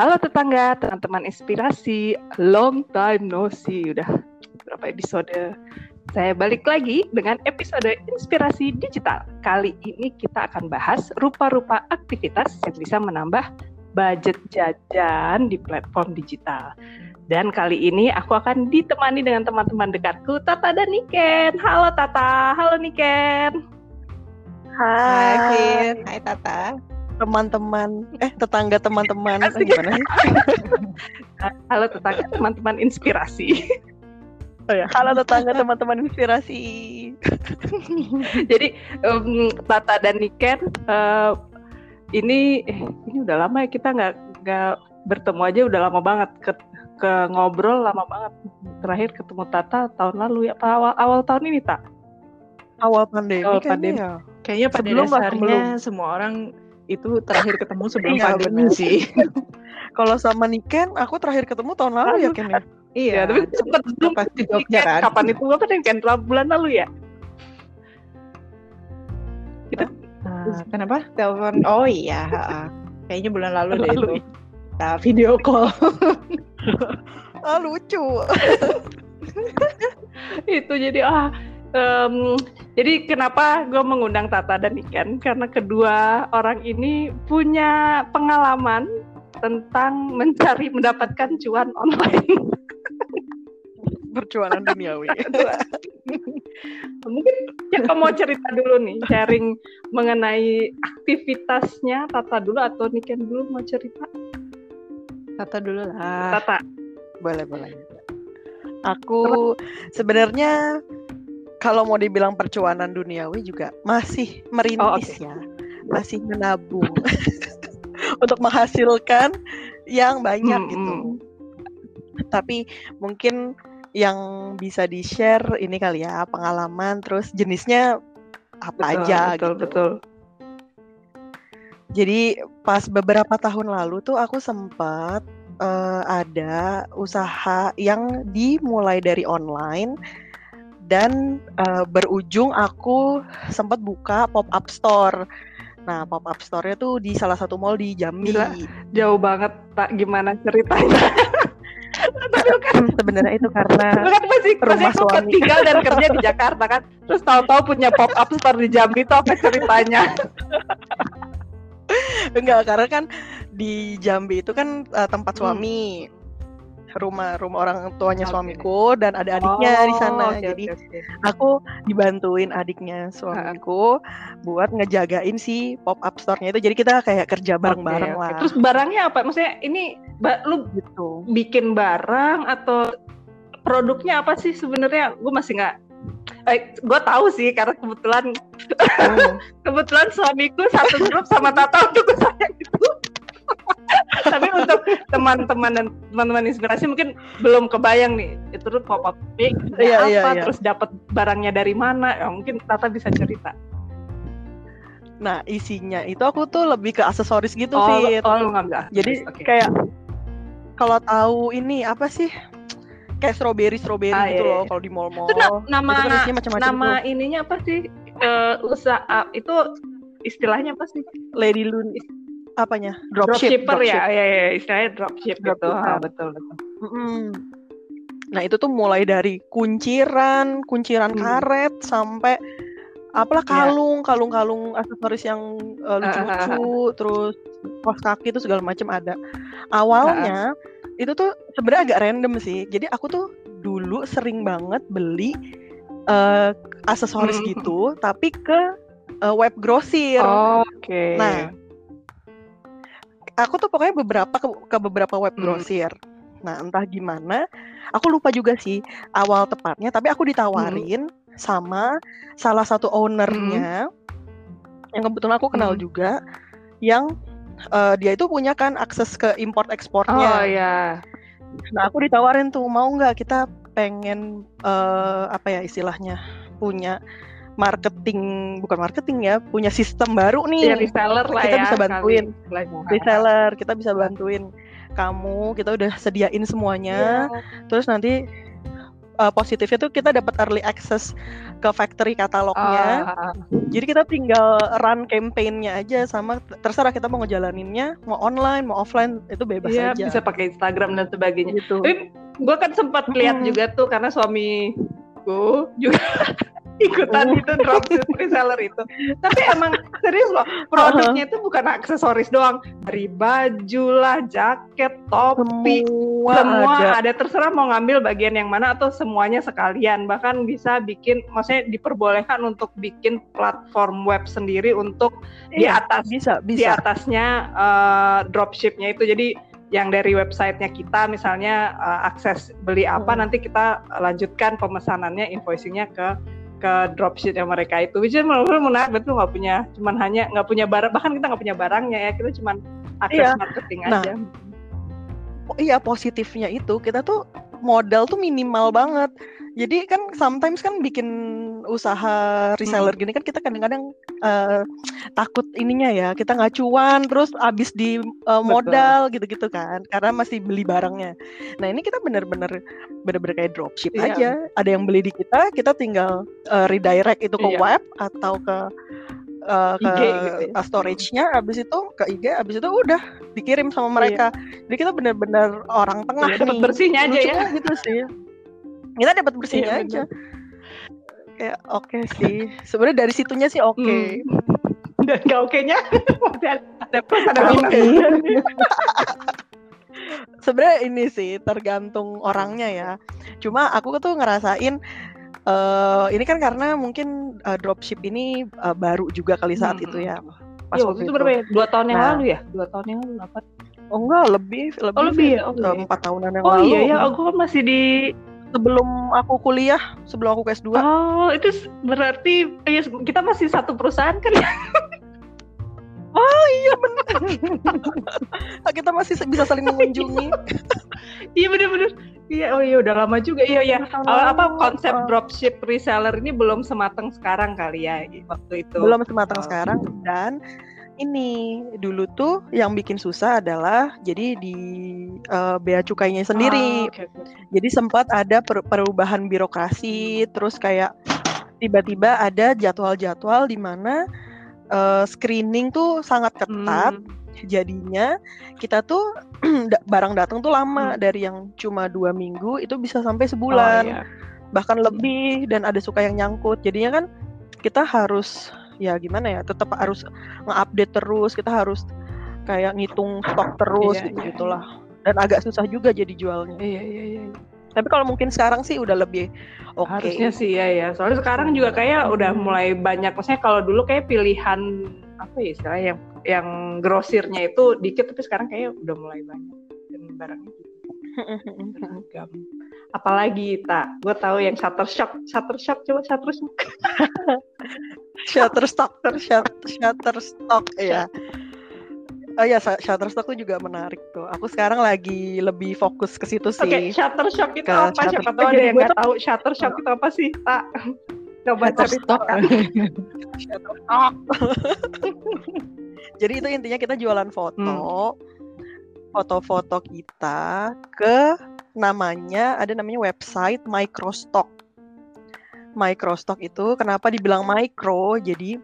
Halo tetangga, teman-teman inspirasi, long time no see. Udah berapa episode? Saya balik lagi dengan episode inspirasi digital. Kali ini kita akan bahas rupa-rupa aktivitas yang bisa menambah budget jajan di platform digital. Dan kali ini aku akan ditemani dengan teman-teman dekatku, Tata dan Niken. Halo Tata, halo Niken. Hai, Fit. Hai Tata. Teman-teman, eh tetangga teman-teman. Eh, gimana sih? Halo tetangga, teman-teman inspirasi. Oh ya, halo tetangga teman-teman inspirasi. Jadi em, Tata dan Niken eh, ini eh, ini udah lama ya kita nggak nggak bertemu aja udah lama banget ke, ke ngobrol lama banget. Terakhir ketemu Tata tahun lalu ya, apa awal awal tahun ini tak? Awal pandemi Awal kayaknya pandemi. ya. Kayaknya pada Sebelum dasarnya sebelum. semua orang itu terakhir ketemu sebelum Iya, pandemi benar. sih. Kalau sama Niken, aku terakhir ketemu tahun lalu ya Ken ya. Ya, tapi sempat belum pas di Jogja kan. Kapan itu apa Niken? Bulan lalu ya? Ah, kenapa? Telepon. Oh iya. Kayaknya bulan lalu deh Lalu, itu. Kita video call. Ah lucu. itu jadi ah em, jadi kenapa gue mengundang Tata dan Ikan karena kedua orang ini punya pengalaman tentang mencari mendapatkan cuan online Perjuangan duniawi. mungkin ya kamu mau cerita dulu nih sharing mengenai aktivitasnya Tata dulu atau Niken dulu mau cerita Tata dulu lah. Tata boleh, boleh. Aku sebenarnya kalau mau dibilang percuanan duniawi juga masih merintis ya. Masih menabung untuk menghasilkan yang banyak Hmm, gitu. hmm. Tapi mungkin yang bisa di-share ini kali ya pengalaman terus jenisnya apa betul, aja betul gitu. betul Jadi pas beberapa tahun lalu tuh aku sempat eh, ada usaha yang dimulai dari online dan eh, berujung aku sempat buka pop up store. Nah, pop up store-nya tuh di salah satu mall di Jambi. Gila. jauh banget tak gimana ceritanya Sebenarnya itu karena Lu kan masih Rumah masih suami. tinggal dan kerja di Jakarta kan terus tahu-tahu punya pop up store di Jambi itu apa ceritanya enggak karena kan di Jambi itu kan eh, tempat Hmm. Rumah rumah orang tuanya Oke. suamiku dan ada adiknya di sana. Oh, oke, Jadi oke, oke. aku dibantuin adiknya suamiku buat ngejagain si pop up store-nya itu jadi kita kayak kerja bareng-bareng Oke, oke. lah terus barangnya apa maksudnya ini lu gitu bikin barang atau produknya apa sih sebenarnya gue masih nggak eh, gue tahu sih karena kebetulan Hmm. kebetulan suamiku satu grup sama Tata untuk usaha itu tapi untuk teman-teman dan teman-teman inspirasi mungkin belum kebayang nih itu tuh pop up Iya, apa iya, terus dapat barangnya dari mana? Ya mungkin Tata bisa cerita. Nah isinya itu aku tuh lebih ke aksesoris gitu oh, Fit. oh ngambil jadi Oke. kayak kalau tahu ini apa sih? Kayak strawberry strawberry Ah, gitu iya, loh iya. kalau di mall-mall. Itu na- nama itu kan isinya macam-macam nama tuh. ininya apa sih? Eh, usaha itu istilahnya apa sih? Lady Lun apanya dropship dropshipper ya ya ya istilahnya dropship gitu Dropship. ah, betul betul Mm-mm. Nah itu tuh mulai dari kunciran, kunciran Hmm. karet sampai apalah Iya. kalung, kalung-kalung aksesoris yang uh, lucu-lucu, terus kaos kaki itu segala macam ada. Awalnya itu tuh sebenarnya agak random sih. Jadi aku tuh dulu sering banget beli uh, aksesoris Hmm. gitu, tapi ke uh, web grosir. oke Nah, aku tuh pokoknya beberapa ke, ke beberapa web Hmm. grosir. Nah, entah gimana, aku lupa juga sih awal tepatnya, tapi aku ditawarin sama salah satu ownernya yang kebetulan aku kenal Hmm. juga, yang eh, dia itu punya kan akses ke import oh ekspornya. ya Nah, aku ditawarin tuh mau nggak kita pengen eh, apa ya istilahnya punya marketing bukan marketing ya punya sistem baru nih ya reseller lah kita ya bisa bantuin. kali reseller kita bisa bantuin kamu kita udah sediain semuanya Iya. terus nanti uh, positifnya tuh kita dapat early access ke factory katalognya. Ah, Jadi kita tinggal run campaign-nya aja sama terserah kita mau ngejalaninnya, mau online, mau offline itu bebas Iya, aja. bisa pakai Instagram dan sebagainya. gitu. Tapi gue kan sempat lihat Mm-mm. juga tuh karena suamiku juga ikutan Oh. itu dropship reseller itu. Tapi emang serius loh, produknya itu bukan aksesoris doang, dari baju lah, jaket, topi, semua, semua ada. ada. terserah mau ngambil bagian yang mana atau semuanya sekalian. Bahkan bisa bikin, maksudnya diperbolehkan untuk bikin platform web sendiri untuk di Iya, atas bisa, di bisa. atasnya eh, dropshipnya itu jadi yang dari websitenya kita misalnya eh, akses beli apa Hmm. nanti kita lanjutkan pemesanannya invoicingnya ke ke dropshipnya mereka itu which is menurut menarik betul nggak punya cuman hanya nggak punya barang bahkan kita nggak punya barangnya ya kita cuman akses Iya. marketing Nah, aja Oh, iya positifnya itu kita tuh modal tuh minimal banget. Jadi kan sometimes kan bikin usaha reseller Hmm. gini kan kita kadang-kadang eh, takut ininya ya kita nggak cuan terus abis di eh, modal gitu-gitu kan karena masih beli barangnya. Nah ini kita bener-bener bener-bener kayak dropship Iya. aja. Ada yang beli di kita, kita tinggal eh, redirect itu ke Iya. web atau ke eh, ke IG gitu ya. uh, storage-nya, abis itu ke IG, abis itu udah dikirim sama mereka. Jadi kita benar-benar orang tengah Iya, dapat bersihnya aja ya gitu sih. Kita dapat bersihnya Iya, aja. Kayak oke sih. Sebenarnya dari situnya sih oke. Hmm. dan gak oke nya ada ada plus ada Oke. minus Sebenarnya ini sih tergantung orangnya ya. Cuma aku tuh ngerasain eh ini kan karena mungkin eh, dropship ini eh, baru juga kali saat Hmm. itu ya. Pas Iya, waktu itu berapa ya? Dua tahun yang Nah. lalu ya? Dua tahun yang lalu apa? Oh enggak, lebih lebih, Oh lebih ya? Oh, Eh, iya. empat tahunan yang Oh lalu. iya ya, aku kan masih di Sebelum aku kuliah, sebelum aku ke S2. Oh, itu berarti iya, kita masih satu perusahaan kan ya? iya benar. kita masih bisa saling mengunjungi. Iya bener-bener. Iya, oh iya udah lama juga. Iya, iya. Tahun Awal apa konsep eh, dropship reseller ini belum sematang sekarang kali ya waktu itu. belum sematang Oh. sekarang dan ini dulu tuh yang bikin susah adalah jadi di eh, bea cukainya Ah, sendiri. oke, oke. Jadi sempat ada per- perubahan birokrasi, terus kayak tiba-tiba ada jadwal-jadwal di mana eh, screening tuh sangat ketat. Hmm, Jadinya kita tuh barang datang tuh lama Hmm. dari yang cuma dua minggu itu bisa sampai oh, sebulan. iya. bahkan lebih dan ada suka yang nyangkut jadinya kan kita harus ya gimana ya tetap harus nge-update terus kita harus kayak ngitung stok terus Iya, gitu iya, gitulah dan agak susah juga jadi jualnya Iya, iya, iya. tapi kalau mungkin sekarang sih udah lebih oke Harusnya sih ya ya. Soalnya sekarang juga kayak udah Hmm. mulai banyak. Maksudnya kalau dulu kayak pilihan apa ya istilahnya yang yang grosirnya itu dikit tapi sekarang kayak udah mulai banyak dan barangnya gitu. beragam. Apalagi tak, gue tahu yang Shutterstock, Shutterstock coba Shutterstock. Shutterstock Shut- Shutterstock ya Oh ya, Shu- Shutterstock tuh juga menarik tuh. Aku sekarang lagi lebih fokus ke situ sih. Oke, Shutterstock itu Ke apa? Siapa Shutterstock. tahu ada yang nggak tahu Shutterstock itu apa sih? Tak, coba Shutterstock. Shutterstock. Jadi itu intinya kita jualan foto, foto-foto kita ke namanya ada namanya website Microstock. Microstock itu kenapa dibilang micro? Jadi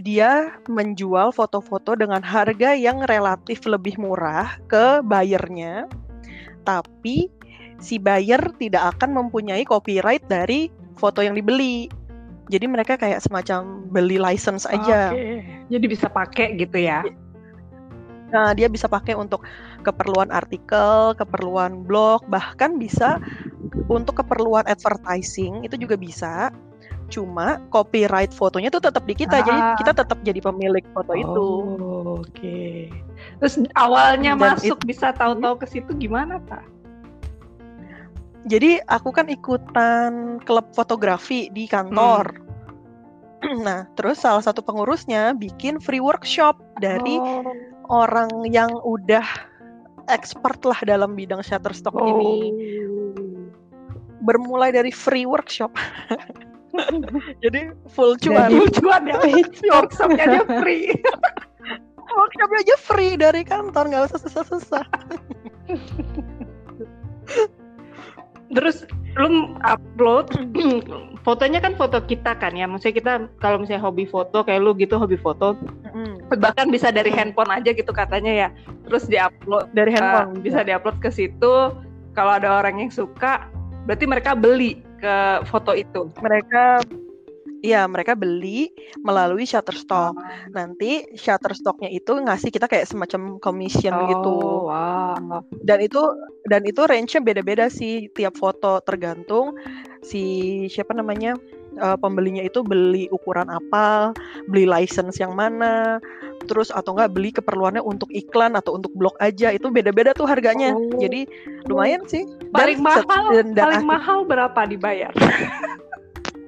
dia menjual foto-foto dengan harga yang relatif lebih murah ke buyernya, tapi si buyer tidak akan mempunyai copyright dari foto yang dibeli. Jadi mereka kayak semacam beli license aja. Oke. Jadi bisa pakai gitu ya. Nah, dia bisa pakai untuk keperluan artikel, keperluan blog, bahkan bisa untuk keperluan advertising itu juga bisa. Cuma copyright fotonya tuh tetap di kita, jadi Ah. kita tetap jadi pemilik foto itu. Oh, Oke. Terus awalnya Dan masuk bisa tahu-tahu ke situ gimana, Pak? Jadi aku kan ikutan klub fotografi di kantor. Nah, terus salah satu pengurusnya bikin free workshop dari Oh. orang yang udah expert lah dalam bidang Shutterstock ini. Bermulai dari free workshop. Jadi full cuan. Jadi cuan ya. Workshopnya dia free. Workshopnya aja free dari kantor, nggak usah susah-susah. Terus lu upload fotonya kan foto kita kan ya maksudnya kita kalau misalnya hobi foto kayak lu gitu hobi foto Mm. bahkan bisa dari handphone aja gitu katanya ya terus diupload Dari handphone bisa diupload ke situ kalau ada orang yang suka berarti mereka beli ke foto itu mereka Iya, mereka beli melalui Shutterstock. Nanti Shutterstocknya itu ngasih kita kayak semacam commission gitu. Oh, wow. Dan itu dan itu range-nya beda-beda sih tiap foto tergantung si siapa namanya eh, pembelinya itu beli ukuran apa, beli license yang mana, terus atau enggak beli keperluannya untuk iklan atau untuk blog aja itu beda-beda tuh harganya. Oh. Jadi lumayan sih. paling set- mahal dan, dan paling akhir- mahal berapa dibayar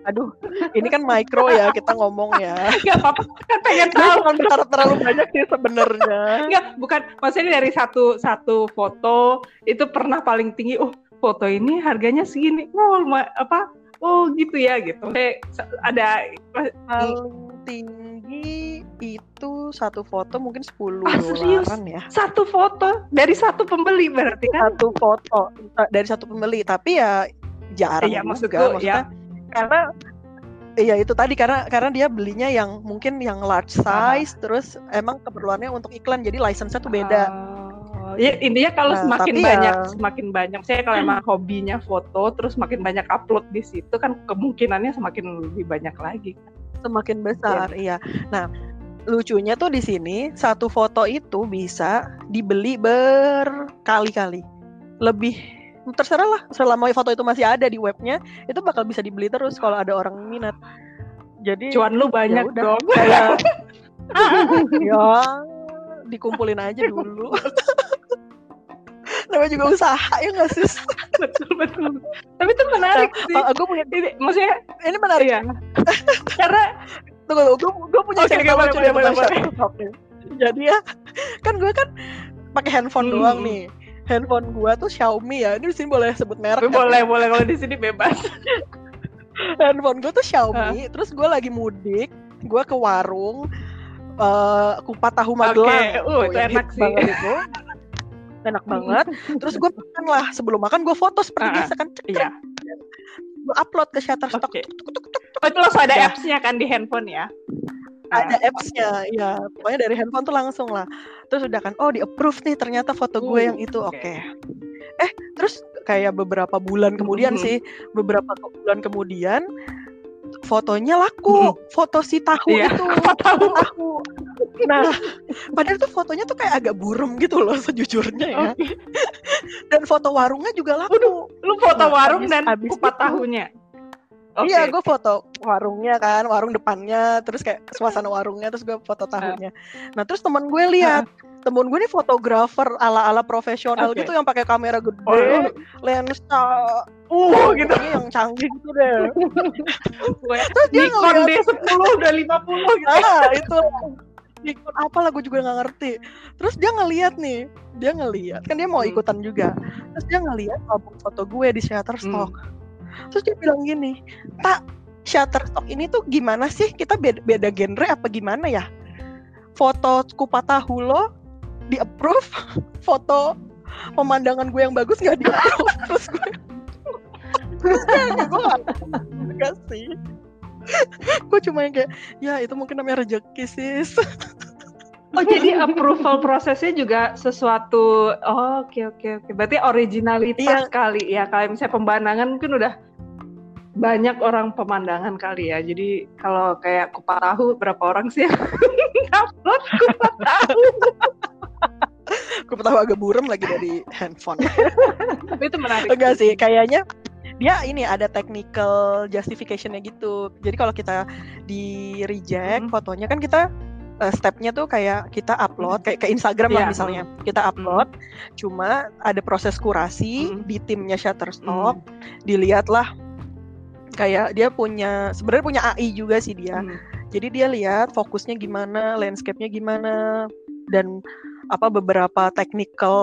aduh, ini kan micro ya kita ngomong ya. nggak apa-apa kan pengen tahu jangan berharap terlalu banyak sih sebenarnya. Enggak, bukan maksudnya dari satu satu foto itu pernah paling tinggi. Oh, foto ini harganya segini. Oh, apa? Oh, gitu ya gitu. Kayak sa- ada Paling tinggi itu satu foto mungkin 10 Ah, serius? dolaran ya. satu foto dari satu pembeli berarti kan? Satu foto eh, dari satu pembeli, tapi ya jarang Iya, juga maksudku, maksudnya karena Iya itu tadi karena karena dia belinya yang mungkin yang large size terus emang keperluannya untuk iklan jadi license-nya tuh beda. Oh, ya intinya kalau Nah, semakin tapi banyak ya- semakin banyak saya kalau emang hobinya foto terus semakin banyak upload di situ kan kemungkinannya semakin lebih banyak lagi. Semakin besar, iya. Nah, lucunya tuh di sini satu foto itu bisa dibeli berkali-kali. Lebih terserah lah selama foto itu masih ada di webnya itu bakal bisa dibeli terus kalau ada orang minat. Jadi Cuan lu banyak udah. dong. kayak ya dikumpulin aja dulu. Namanya juga usaha ya nggak sih? betul betul. Tapi itu menarik sih. Oh, gue punya Ini, maksudnya ini menarik. iya. Karena Tunggu, gue, gue punya Oke, cerita boleh, lucu boleh, boleh, boleh. Shutterstock nih. Jadi ya, kan gue kan pakai handphone Hmm. doang nih. Handphone gue tuh Xiaomi ya. Ini di sini boleh sebut merek. kan? boleh boleh kalau di sini bebas. Handphone gue tuh Xiaomi. Terus gue lagi mudik, gue ke warung eh kupat tahu Magelang. uh, itu yang enak sih. itu. Enak banget. Terus gue makan lah. Sebelum makan gue foto seperti Ah, biasa kan. Iya. Gue upload ke Shutterstock. Oke. Tuk, tuk, tuk, tuk. Oh, itu langsung ada Ya. apps-nya kan di handphone ya? ada apps-nya ya pokoknya dari handphone tuh langsung lah terus udah kan oh di approve nih ternyata foto gue Uh, yang itu oke oke. eh terus kayak beberapa bulan kemudian Mhm. sih beberapa bulan kemudian fotonya laku foto si tahu Iya, itu tahu nah padahal tuh fotonya tuh kayak agak buram gitu loh sejujurnya ya Oke. dan foto warungnya juga laku Lu foto Nah, warung abis- dan abis kupat tahunya. Oke. Iya, gue foto warungnya kan, warung depannya, terus kayak suasana warungnya, terus gue foto tahunya. Nah, terus teman gue lihat, temen gue nih fotografer ala-ala profesional Oke. gitu yang pakai kamera gede, Oh, lensa, uh gitu. yang canggih gitu deh. Terus dia Nikon ngeliat, D10 udah 50 gitu. ah itu Nikon apa lah gue juga nggak ngerti. Terus dia ngeliat nih, dia ngeliat, kan dia mau Hmm. ikutan juga. Terus dia ngeliat album foto gue di Shutterstock. Terus dia bilang gini, tak Shutterstock ini tuh gimana sih? Kita beda, beda genre apa gimana ya? Foto kupat tahu lo di approve, foto pemandangan gue yang bagus nggak di approve. Terus gue, terus gue nggak sih. gue cuma yang kayak, ya itu mungkin namanya rezeki sis. Oh jadi approval prosesnya juga sesuatu oh, oke oke oke berarti originalitas Iya. kali ya kalau misalnya pemandangan mungkin udah banyak orang pemandangan kali ya jadi kalau kayak kupat tahu berapa orang sih upload kupat tahu gue tahu agak buram lagi dari handphone. tapi itu menarik Enggak sih, kayaknya dia ini ada technical justificationnya gitu. Jadi kalau kita di reject Mhm. fotonya kan kita eh, stepnya tuh kayak kita upload kayak ke Instagram lah Iya, misalnya kita upload, cuma ada proses kurasi Mhm. di timnya Shutterstock, dilihatlah kayak dia punya sebenarnya punya AI juga sih dia. Hmm. Jadi dia lihat fokusnya gimana, landscape-nya gimana, dan apa beberapa technical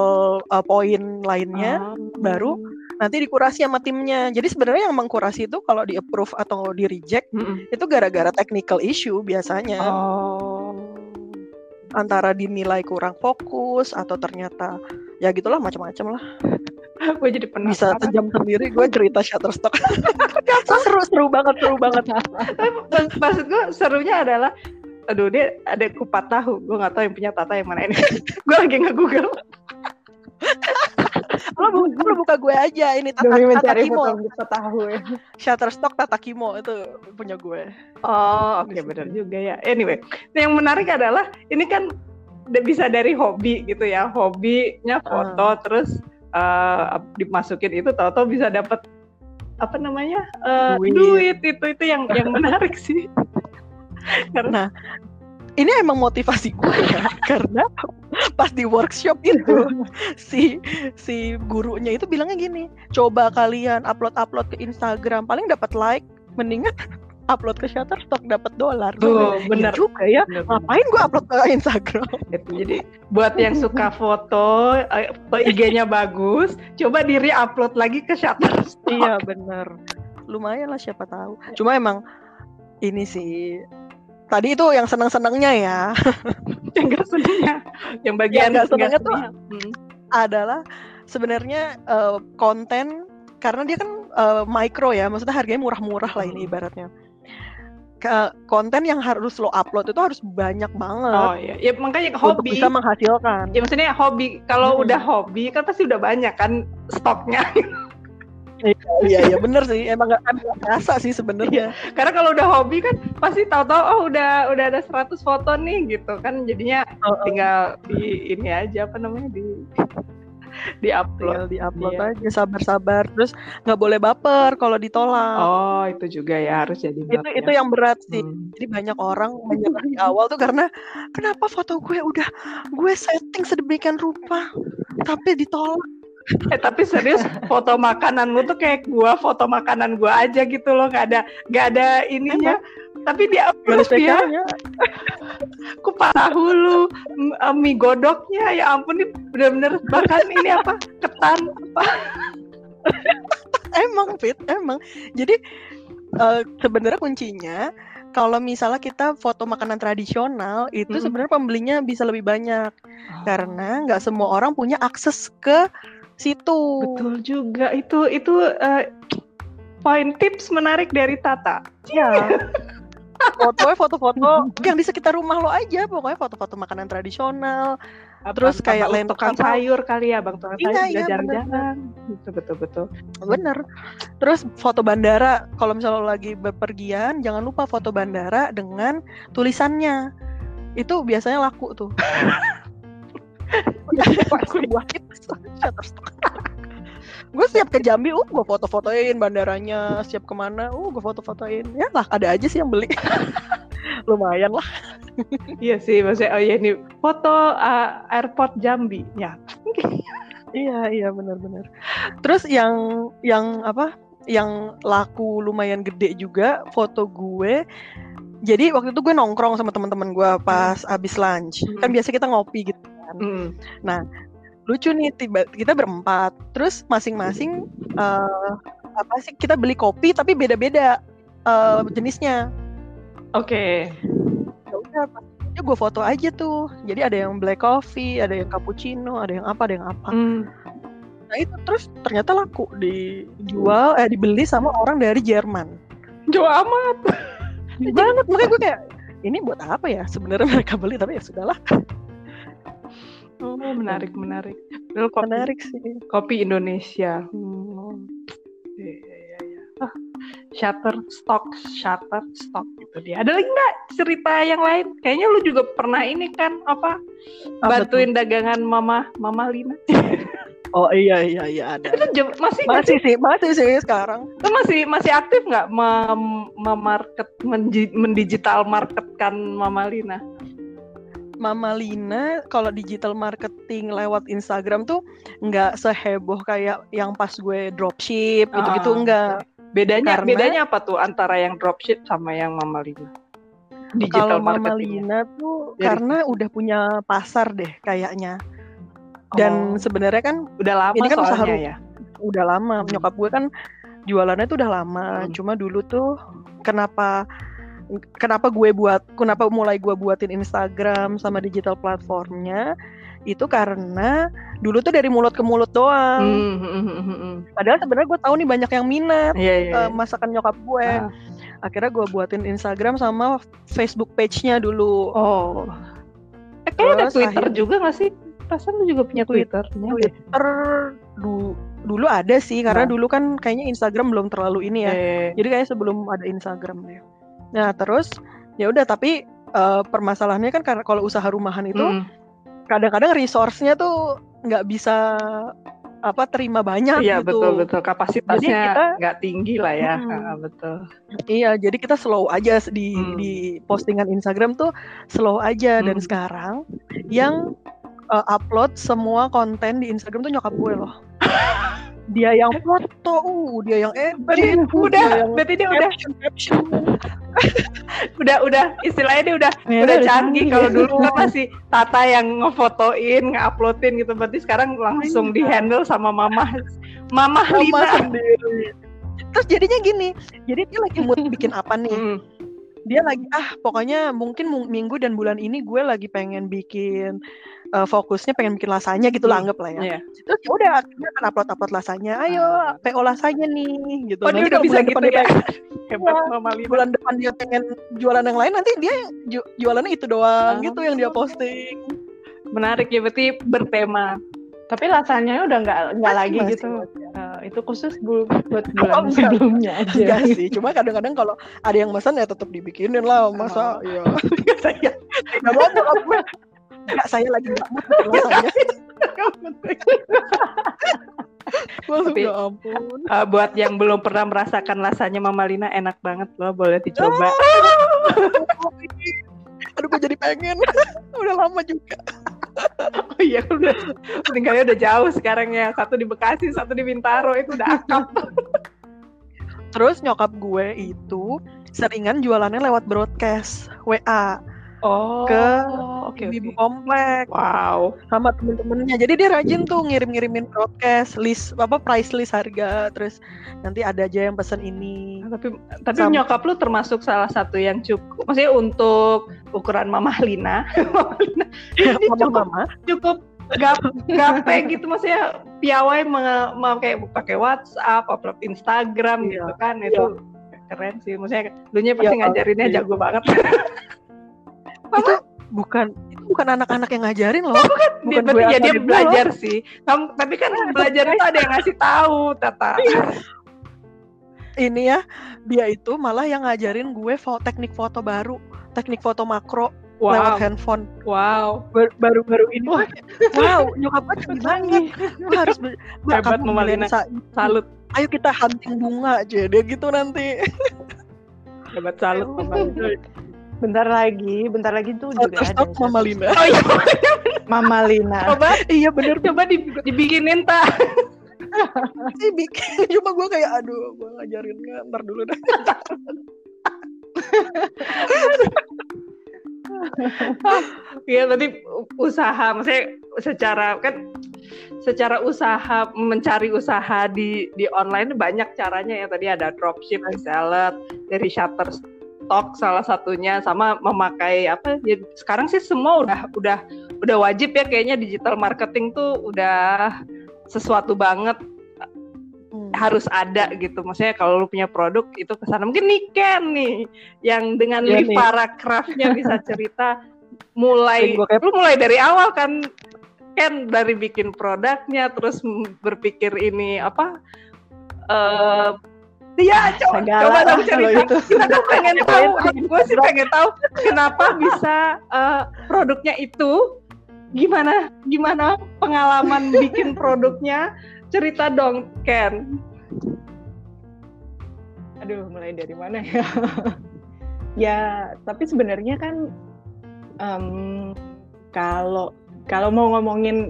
uh, poin lainnya Ah. baru nanti dikurasi sama timnya. Jadi sebenarnya yang mengkurasi itu kalau di approve atau di reject Mm-mm. itu gara-gara technical issue biasanya oh antara dinilai kurang fokus atau ternyata ya gitulah macam-macam lah. gue jadi bisa penasaran. sejam sendiri gue cerita Shutterstock. so, seru seru banget seru banget. Maksud gue serunya adalah aduh dia ada kupat tahu gue nggak tahu yang punya Tata yang mana ini gue lagi nge Google lo, bu- lo buka gue aja ini Tata, Demi Tata mencari Kimo. foto kita tahu ya. Shutterstock Tata Kimo itu punya gue. oh oke Bisa. benar juga ya anyway yang menarik adalah ini kan bisa dari hobi gitu ya hobinya foto terus eh, dimasukin itu tahu-tahu bisa dapat apa namanya eh, Duit. duit itu itu yang yang menarik sih karena Ini emang motivasi gue ya karena pas di workshop itu si si gurunya itu bilangnya gini, coba kalian upload-upload ke Instagram paling dapat like, mendingan upload ke Shutterstock dapat dolar. Tuh, Iya bener. juga ya. Bener, bener. Ngapain gue upload ke Instagram? Gitu. Jadi buat yang suka foto, eh, foto IG-nya bagus, coba diri upload lagi ke Shutterstock. iya bener. Lumayan lah siapa tahu. Cuma emang ini sih tadi itu yang senang-senangnya ya yang gak senangnya, yang bagian Yang nggak senangnya nggak tuh-. Hmm. adalah sebenarnya eh, konten karena dia kan eh, micro ya, maksudnya harganya murah-murah lah ini Hmm. ibaratnya. Ke konten yang harus lo upload itu harus banyak banget Oh iya, ya makanya untuk hobi. bisa menghasilkan. Ya maksudnya hobi, kalau Hmm. udah hobi kan pasti udah banyak kan stoknya. Iya iya bener sih, emang emang nggak biasa sih sebenarnya. Karena kalau udah hobi kan pasti tahu-tahu oh udah udah ada 100 foto nih gitu kan jadinya tinggal di ini aja apa namanya di di upload. Tinggal di-upload Iya. aja sabar-sabar, terus nggak boleh baper kalau ditolak. Oh itu juga ya harus jadi itu itu ya. yang berat sih. Hmm. Jadi banyak orang menyerah di awal tuh karena kenapa foto gue udah gue setting sedemikian rupa tapi ditolak. Eh tapi serius foto makanan lu tuh kayak gua foto makanan gua aja gitu loh nggak ada nggak ada ininya. Tapi dia approve ya. kupat tahu lu m- eh, mie godoknya ya ampun ini bener-bener bahkan ini apa ketan apa Emang fit, emang. Jadi eh, sebenarnya kuncinya kalau misalnya kita foto makanan tradisional itu Mm-mm. sebenarnya pembelinya bisa lebih banyak karena nggak semua orang punya akses ke situ. betul juga itu itu eh, poin tips menarik dari Tata Iya. Fotonya foto-foto yang di sekitar rumah lo aja, pokoknya foto-foto makanan tradisional. Terus kayak Abang land- tukang apa- sayur kali ya bang tukang Iya, sayur iya, jarang-jarang betul betul betul Bener. Terus foto bandara, kalau misalnya lo lagi bepergian, jangan lupa foto bandara dengan tulisannya. Itu biasanya laku tuh. Sebuah tips. Shutterstock. gue siap ke Jambi, uh gue foto-fotoin bandaranya, siap ke mana, uh gue foto-fotoin. Ya lah, ada aja sih yang beli. Lumayan lah. iya sih maksudnya oh iya ini foto eh, airport Jambi ya Iya, iya benar-benar. Terus yang yang apa? Yang laku lumayan gede juga foto gue. Jadi waktu itu gue nongkrong sama teman-teman gue pas abis lunch. Kan Hmm. biasa kita ngopi gitu kan. Mm. Lucu nih tiba kita berempat. Terus masing-masing eh, apa sih kita beli kopi tapi beda-beda eh, jenisnya. oke Ya udah gue foto aja tuh. Jadi ada yang black coffee, ada yang cappuccino, ada yang apa, ada yang apa. Mm. Nah itu terus ternyata laku dijual eh dibeli sama orang dari Jerman. jauh amat banget makanya gue kayak ini buat apa ya sebenarnya mereka beli tapi ya sudahlah oh, menarik menarik Padahal kopi, menarik sih kopi Indonesia Hmm. Iya, iya, iya. Ah, Shutterstock, Shutterstock gitu dia. Ada lagi nggak cerita yang lain? Kayaknya lu juga pernah ini kan apa? Bantuin dagangan mama Mama Lina. oh iya iya iya ada Itu masih masih sih masih sih sekarang Lu masih masih aktif nggak mem- memarket mendigital marketkan Mama Lina? Mama Lina kalau digital marketing lewat Instagram tuh nggak seheboh kayak yang pas gue dropship gitu-gitu Ah, enggak Bedanya Karena- bedanya apa tuh antara yang dropship sama yang Mama Lina? kalau Digital Mama marketing. Lina tuh Dari- karena udah punya pasar deh kayaknya dan Oh, sebenarnya kan udah lama ini kan usaha soalnya ru- ya. udah lama Hmm. nyokap gue kan jualannya tuh udah lama Hmm. cuma dulu tuh kenapa kenapa gue buat kenapa mulai gue buatin Instagram sama digital platformnya itu karena dulu tuh dari mulut ke mulut doang. Hmm, hmm. Padahal sebenarnya gue tahu nih banyak yang minat Iya, iya. eh, masakan nyokap gue. Ah. Akhirnya gue buatin Instagram sama Facebook page-nya dulu. Oh. Eh, kayaknya ada Twitter akhirnya- juga gak sih? Perasaan lu juga punya Twitter. Twitter. Du- dulu ada sih karena Nah. dulu kan kayaknya Instagram belum terlalu ini ya. Eh, Jadi kayak sebelum ada Instagram deh. Nah terus ya udah tapi eh, permasalahannya kan karena kalau usaha rumahan itu mm. kadang-kadang resource-nya tuh nggak bisa apa terima banyak Iya gitu. betul betul kapasitasnya nggak tinggi lah ya Hmm. Betul Iya, jadi kita slow aja di Hmm. di postingan Instagram tuh slow aja dan Hmm. sekarang yang uh, upload semua konten di Instagram tuh nyokap gue loh. Dia yang foto, uh, dia yang edit, uh, udah dia yang berarti dia udah. caption, udah udah. Istilahnya dia udah Ya, udah canggih kalau dulu kan masih Tata yang ngefotoin nguploadin gitu. Berarti sekarang langsung di handle sama mama mama Sama Lina. sendiri. Terus jadinya gini, jadi dia lagi mood bikin apa nih? Dia lagi ah pokoknya mungkin mu- minggu dan bulan ini gue lagi pengen bikin uh, fokusnya pengen bikin lasanya gitu lah Hmm. anggap lah ya. Iya. Terus ya udah akhirnya akan upload upload lasanya. Ayo Ah. PO lasanya nih gitu. Oh Nanti udah bisa gitu ya pengen- hebat Iya. mama Lina bulan depan dia pengen jualan yang lain nanti dia ju- jualannya itu doang Oh. gitu yang dia posting. menarik ya berarti bertema Tapi rasanya udah nggak nggak lagi masih, gitu. masih. Itu khusus bu- buat Oh, bulan enggak. sebelumnya aja. Enggak sih, cuma kadang-kadang kalau ada yang pesan ya tetap dibikinin lah masa ya. saya Enggak mau gue. Enggak, saya lagi enggak mau Tapi- ya ampun. Eh, buat yang belum pernah merasakan rasanya Mama Lina enak banget loh boleh dicoba Aduh gue jadi pengen. Udah lama juga. oh iya udah tinggalnya udah jauh sekarang ya satu di Bekasi satu di Bintaro itu udah akap Terus nyokap gue itu seringan jualannya lewat broadcast WA oh Ke oke ibu oke. komplek. Wow. Sama temen-temennya. Jadi dia rajin tuh ngirim-ngirimin broadcast list apa price list harga. Terus nanti ada aja yang pesen ini. tapi tapi Sama- nyokap lu termasuk salah satu yang cukup maksudnya untuk ukuran Mama Lina. Mama Lina. Ini cukup Mama-mama cukup gap gape gitu. Maksudnya piawai memakai pakai WhatsApp, upload Instagram Iya. gitu kan. Itu keren sih. Maksudnya dulunya pasti Iya, ngajarinnya iya. jago banget itu bukan itu bukan anak-anak yang ngajarin loh. dia Bukan berarti gue ya dia belajar sih Kamu, tapi kan belajar itu ada yang ngasih tahu Tata Ini ya, dia itu malah yang ngajarin gue fo teknik foto baru, teknik foto makro lewat wow handphone. wow Bar- Baru-baru ini wah, wow, nyokap gue canggih banget. Gue harus be- Hebat, kamu Mama beli Lina. lensa ini. salut Ayo kita hunting bunga aja dia gitu nanti. hebat salut. Bentar lagi, bentar lagi tuh juga ada. Stop Mama Lina. oh iya Mama Lina. coba iya bener coba di- dibikinin tak sih bikin. Cuma gue kayak aduh, gue ngajarin nggak, ntar dulu dah. Iya tadi usaha maksudnya secara kan secara usaha mencari usaha di di online banyak caranya ya tadi ada dropship, reseller, dari Shutterstock salah satunya sama memakai apa ya sekarang sih semua udah udah udah wajib ya kayaknya digital marketing tuh udah sesuatu banget Hmm. harus ada gitu. Maksudnya kalau lu punya produk itu ke sana mungkin Niken nih yang dengan Iya nih. Livara Craft-nya bisa cerita mulai lu mulai dari awal kan kan dari bikin produknya terus berpikir ini apa eh Iya, coba, Segala coba dong cerita. itu. Kita kan pengen tahu, gue sih pengen tahu kenapa bisa eh, produknya itu gimana gimana pengalaman bikin produknya cerita dong Ken Aduh, mulai dari mana ya? ya, tapi sebenarnya kan em, kalau kalau mau ngomongin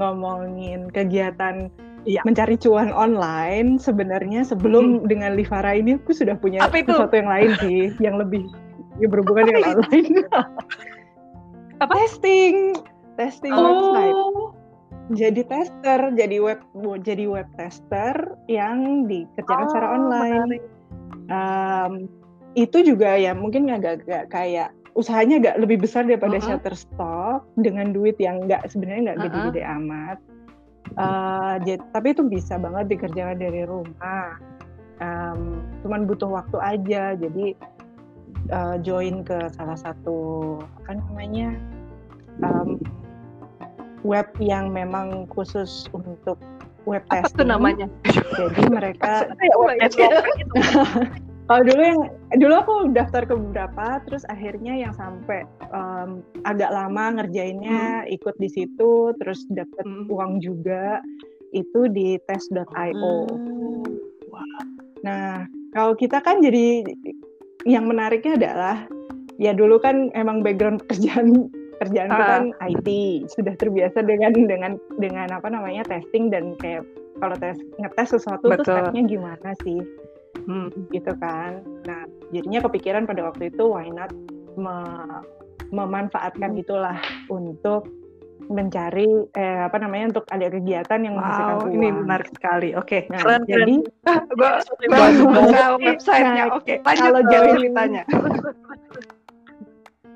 ngomongin kegiatan Iya. mencari cuan online, sebenarnya sebelum dengan Livara ini aku sudah punya Apa itu? sesuatu yang lain sih, yang lebih ya berhubungan dengan online. Apa? Testing, testing website. oh Jadi tester, jadi web jadi web tester yang dikerjakan secara Oh, online. Em, itu juga ya mungkin agak-agak kayak usahanya agak lebih besar daripada Uh-uh. Shutterstock dengan duit yang nggak sebenarnya nggak Uh-uh. gede-gede amat. Eh, tapi itu bisa banget dikerjakan dari rumah. Em, cuman butuh waktu aja. Jadi eh, join ke salah satu apa namanya em, web yang memang khusus untuk web Apa testing. tuh namanya? Jadi mereka web kalau dulu yang dulu aku daftar ke beberapa, terus akhirnya yang sampai em, agak lama ngerjainnya ikut di situ, terus dapet Hmm. uang juga itu di tes.io. Hmm. Nah, kalau kita kan jadi yang menariknya adalah ya dulu kan emang background pekerjaan kerjaan Ah. kan IT, sudah terbiasa dengan dengan dengan apa namanya testing dan kayak kalau tes ngetes sesuatu tuh Betul. stepnya gimana sih? Hmm. gitu kan. Nah, jadinya kepikiran pada waktu itu why not me- memanfaatkan itulah untuk mencari eh, apa namanya untuk ada kegiatan yang menghasilkan Wow, uang. ini menarik sekali. Oke. Nah, Keren, jadi Gue Nah, buka websitenya. nah, Oke, kalau join- ceritanya.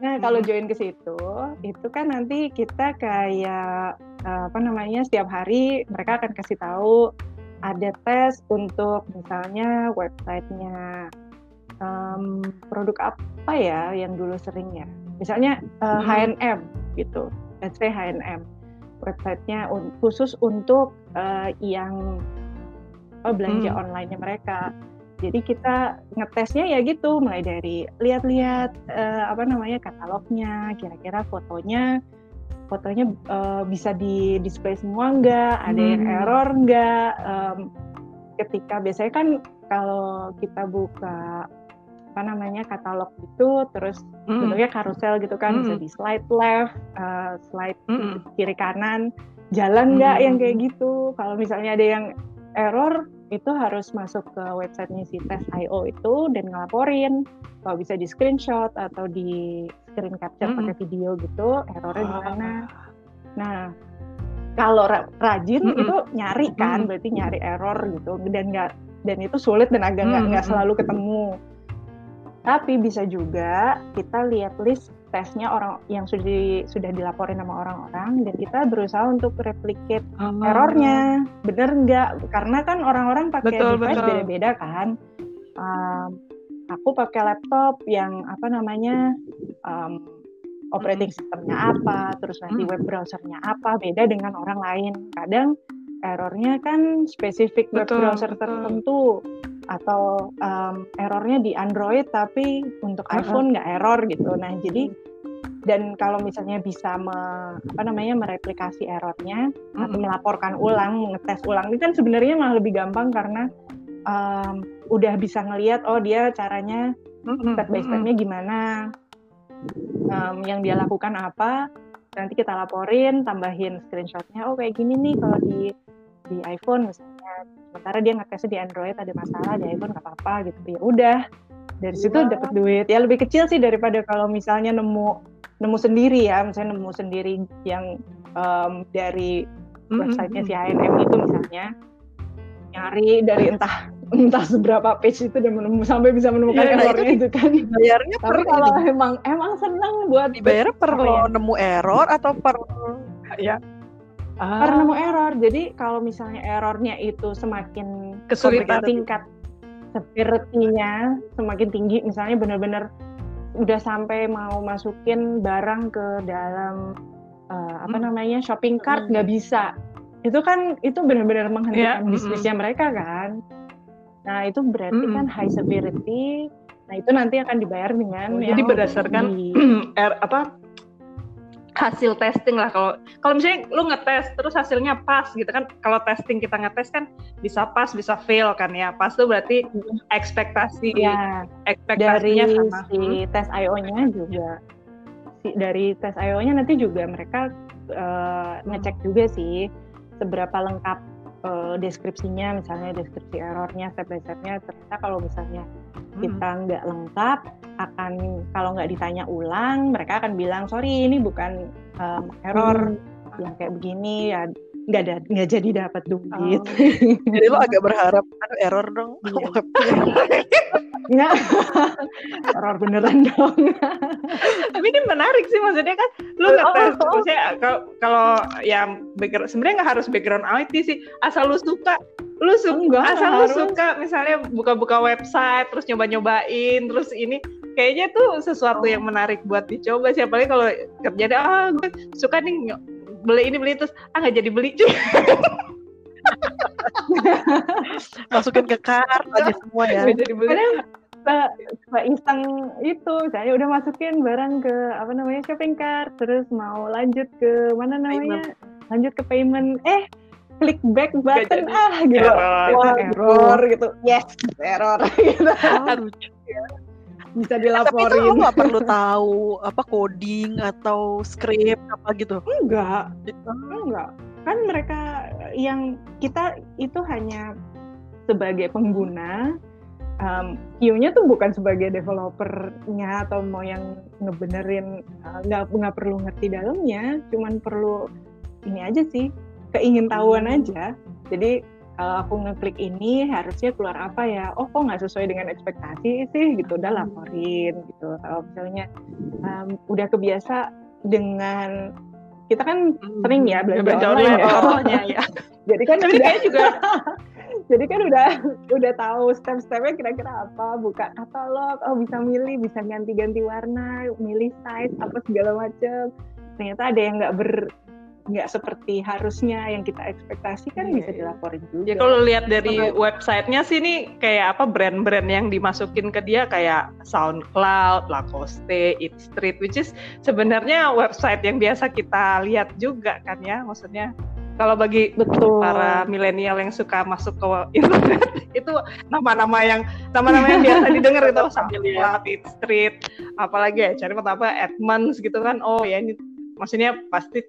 nah kalau Hmm. join ke situ itu kan nanti kita kayak eh, apa namanya setiap hari mereka akan kasih tahu ada tes untuk misalnya websitenya em, produk apa ya yang dulu sering ya misalnya Hmm. H&M gitu let's say H&M websitenya un- khusus untuk eh, yang apa, belanja Hmm. online-nya mereka jadi kita ngetesnya ya gitu mulai dari lihat-lihat eh, apa namanya katalognya kira-kira fotonya fotonya eh, bisa di display semua nggak ada yang Hmm. error nggak Em, ketika biasanya kan kalau kita buka apa namanya katalog gitu terus Hmm. bentuknya karusel gitu kan bisa Mm. di slide left eh, slide Mm-mm. kiri kanan jalan nggak Mm. yang kayak gitu kalau misalnya ada yang error itu harus masuk ke websitenya si tes.io itu dan ngelaporin kalau bisa di screenshot atau di screen capture Mm. pakai video gitu errornya di Ah. mana nah kalau ra- rajin Mm-mm. itu nyari kan Mm-mm. berarti nyari error gitu dan nggak dan itu sulit dan agak nggak nggak Mm-mm. selalu ketemu tapi bisa juga kita lihat list tesnya orang yang sudah di- sudah dilaporin sama orang-orang dan kita berusaha untuk replicate Ah. errornya bener nggak karena kan orang-orang pakai Betul, device beda-beda kan Um, aku pakai laptop yang apa namanya um, operating systemnya apa terus nanti Hmm. web browsernya apa beda dengan orang lain kadang errornya kan spesifik web Betul, browser betul. tertentu atau um, errornya di Android tapi untuk Uh-uh. iPhone nggak error gitu nah jadi dan kalau misalnya bisa me- apa namanya mereplikasi errornya atau Mm-mm. melaporkan ulang, ngetes ulang ini kan sebenarnya malah lebih gampang karena um, udah bisa ngelihat oh dia caranya step by stepnya gimana, um, yang dia lakukan apa, nanti kita laporin, tambahin screenshotnya oh kayak gini nih kalau di di iPhone misalnya, sementara dia ngetesnya di Android ada masalah di iPhone nggak apa-apa gitu. Ya udah dari situ Iya. dapat duit. Ya lebih kecil sih daripada kalau misalnya nemu nemu sendiri ya. Misalnya nemu sendiri yang um, dari websitenya si H&M itu misalnya nyari dari entah entah seberapa page itu dan menemu sampai bisa menemukan Iya, nah errornya itu kan Dibayarnya per kalau ini, emang emang seneng buat dibayarnya per apa lo ya? nemu error atau per Ya. Ah, karena nemu error jadi kalau misalnya errornya itu semakin Kesulitan. tingkat severity-nya semakin tinggi misalnya benar-benar udah sampai mau masukin barang ke dalam eh, apa Hmm. namanya shopping cart Hmm. nggak bisa itu kan itu benar-benar menghentikan mm-mm. bisnisnya mereka kan. Nah itu berarti Mm-mm. kan high severity nah itu nanti akan dibayar dengan Oh, jadi berdasarkan di- er, apa hasil testing lah kalau kalau misalnya lu ngetes terus hasilnya pas gitu kan kalau testing kita ngetes kan bisa pas bisa fail kan ya. Pas tuh berarti ekspektasi ya dari ekspektasinya sama Hmm. si tes IO-nya juga. Si dari tes IO-nya nanti juga mereka eh, ngecek juga sih seberapa lengkap eh, deskripsinya misalnya deskripsi errornya step by step-nya ternyata kalau misalnya Hmm. kita nggak lengkap akan kalau nggak ditanya ulang mereka akan bilang sorry ini bukan em, error yang kayak begini ya nggak ada nggak jadi dapat duit. Oh. Jadi lo agak berharap aduh error dong Iya. Nggak, error beneran dong. Tapi ini menarik sih maksudnya kan lu Oh, ngetes oh, oh. maksudnya kalau kalau yang background sebenarnya nggak harus background IT sih asal lu suka lu suka Enggak, asal lu harus. suka misalnya buka-buka website terus nyoba-nyobain terus ini kayaknya tuh sesuatu Oh. yang menarik buat dicoba sih apalagi kalau kerjanya ah gue suka nih beli ini beli terus ah nggak jadi beli cuy Masukin ke cart aja semua ya. nggak jadi beli. Kadang se- iseng itu, saya udah masukin barang ke apa namanya shopping cart, terus mau lanjut ke mana namanya, lanjut ke payment, eh klik back button ah gitu, Error. Wah, error. gitu, yes error. Gitu, Oh, bisa Tapi itu lo dilaporin. nggak perlu tahu apa coding atau script apa gitu. Enggak, enggak, kan mereka yang kita itu hanya sebagai pengguna. Um, Q-nya tuh bukan sebagai developernya atau mau yang ngebenerin uh, nggak nggak perlu ngerti dalamnya, cuman perlu ini aja sih keingintahuan aja. Jadi kalau aku ngeklik ini harusnya keluar apa ya? Oh kok nggak sesuai dengan ekspektasi sih gitu, udah laporin gitu. Kalau misalnya um, udah kebiasa dengan kita kan sering ya belanja Belanja online ya. oh, ya, ya. Jadi kan tapi udah, juga jadi kan udah udah tahu step-stepnya kira-kira apa, buka katalog, oh bisa milih, bisa ganti-ganti warna, milih size apa segala macam. Ternyata ada yang nggak ber nggak seperti harusnya yang kita ekspektasikan Iya, bisa iya. dilaporin juga. Ya kalau lihat dari websitenya sih nih kayak apa brand-brand yang dimasukin ke dia kayak SoundCloud, Lacoste, Eat Street, which is sebenarnya website yang biasa kita lihat juga kan ya, maksudnya kalau bagi betul. para milenial yang suka masuk ke internet itu nama-nama yang nama-nama yang biasa didengar itu SoundCloud, Eat Street, apalagi ya cari apa Edmonds gitu kan, oh ya ini maksudnya pasti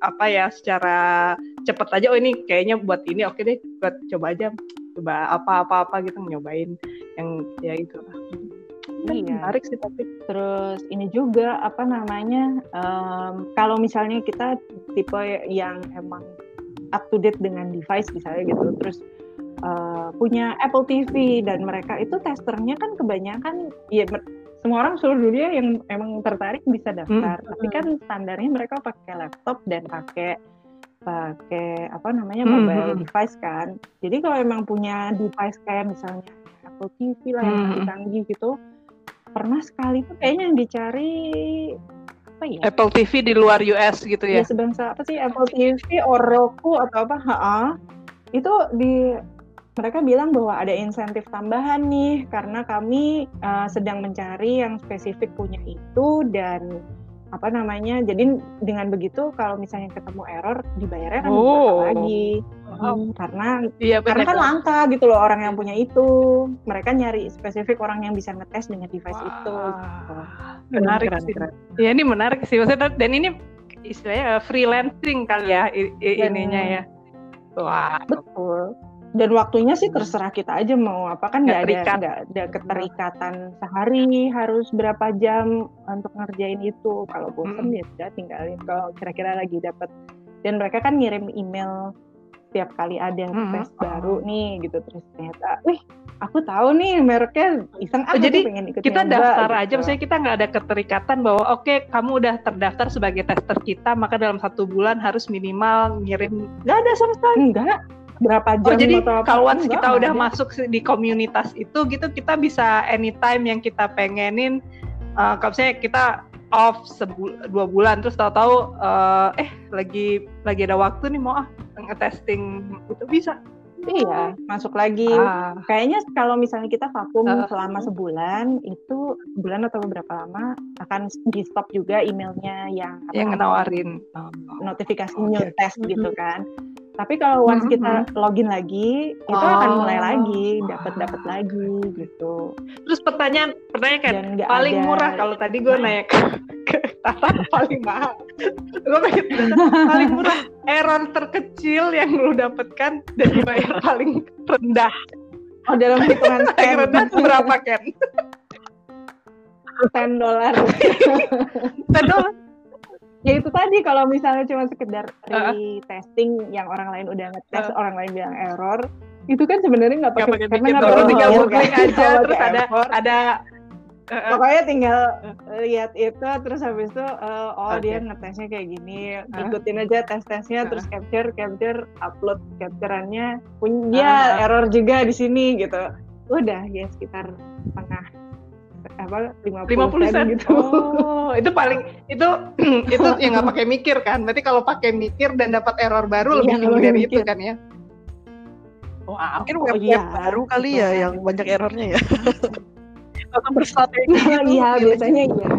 apa ya secara cepet aja oh ini kayaknya buat ini oke deh buat coba aja coba apa-apa-apa gitu nyobain yang ya itu lah. Kan Iya. menarik sih tapi Terus ini juga apa namanya em, kalau misalnya kita tipe yang emang up to date dengan device misalnya gitu, terus eh, punya Apple TV dan mereka itu testernya kan kebanyakan ya semua orang seluruh dunia yang emang tertarik bisa daftar, Hmm. tapi kan standarnya mereka pakai laptop dan pakai pakai apa namanya Hmm, mobile hmm. device kan. Jadi kalau emang punya device kayak misalnya Apple TV lah yang Hmm. canggih-canggih gitu, pernah sekali tuh kayaknya yang dicari apa ya? Apple TV di luar US gitu Ya ya. sebangsa apa sih Apple TV, or Roku atau apa? Ha Itu di mereka bilang bahwa ada insentif tambahan nih karena kami uh, sedang mencari yang spesifik punya itu dan apa namanya jadi dengan begitu kalau misalnya ketemu error dibayarnya kan Oh. berapa lagi Wow. karena Iya karena kan langka gitu loh orang yang punya itu mereka nyari spesifik orang yang bisa ngetes dengan device itu gitu. Menarik Keren, sih. keren. Ya ini menarik sih maksudnya dan ini istilahnya uh, freelancing kali ya ininya ya. Wah, betul dan waktunya sih terserah kita aja mau apa kan Nggak ada nggak ada keterikatan sehari harus berapa jam untuk ngerjain itu kalau bosan Mm. ya sudah tinggalin kalau kira-kira lagi dapat dan mereka kan ngirim email setiap kali ada Mm. tes baru nih gitu terus ternyata wih aku tahu nih mereknya iseng Oh, jadi pengen ikut kita nyoba," daftar gitu. aja, maksudnya kita nggak ada keterikatan bahwa oke kamu udah terdaftar sebagai tester kita, maka dalam satu bulan harus minimal ngirim. Nggak ada sama sekali. enggak berapa jam Oh jadi atau apa kalau once kita udah ada. masuk di komunitas itu gitu, kita bisa anytime yang kita pengenin. Uh, kalau misalnya kita off sebul dua bulan, terus tahu-tahu uh, eh lagi lagi ada waktu nih mau ah ngetesting itu bisa. Iya. Masuk lagi. Ah, Kayaknya kalau misalnya kita vakum Uh, selama sebulan itu sebulan atau beberapa lama akan di stop juga emailnya yang apa yang nawarin. notifikasi Oke, new oke. test gitu kan. Tapi kalau once Mhm, kita login lagi itu akan mulai Oh. lagi dapat dapat lagi gitu. Terus pertanyaan pertanyaan kan paling ada- murah kalau tadi gue naik ke, Tata paling mahal. Gue paling murah. Error terkecil yang lu dapatkan dan dibayar paling rendah. Oh dalam hitungan paling rendah berapa kan ten dolar. Ten dolar? Ya itu tadi kalau misalnya cuma sekedar retesting yang orang lain udah ngetes uh. orang lain bilang error itu kan sebenarnya nggak pakai karena nggak perlu tinggal klik aja terus ada ada Uh, pokoknya tinggal lihat itu terus habis itu uh, oh okay. dia ngetesnya kayak gini uh. ikutin aja tes tesnya uh. terus capture capture upload capturannya punya uh. error juga di sini gitu udah ya sekitar setengah apa lima puluh sen gitu. Oh, itu paling itu itu yang nggak pakai mikir kan. Berarti kalau pakai mikir dan dapat error baru iya, lebih tinggi dari itu kan ya. Wow. Mungkin web, oh, iya. baru kali ya yang banyak errornya ya. Atau berstrategi. Iya, biasanya iya.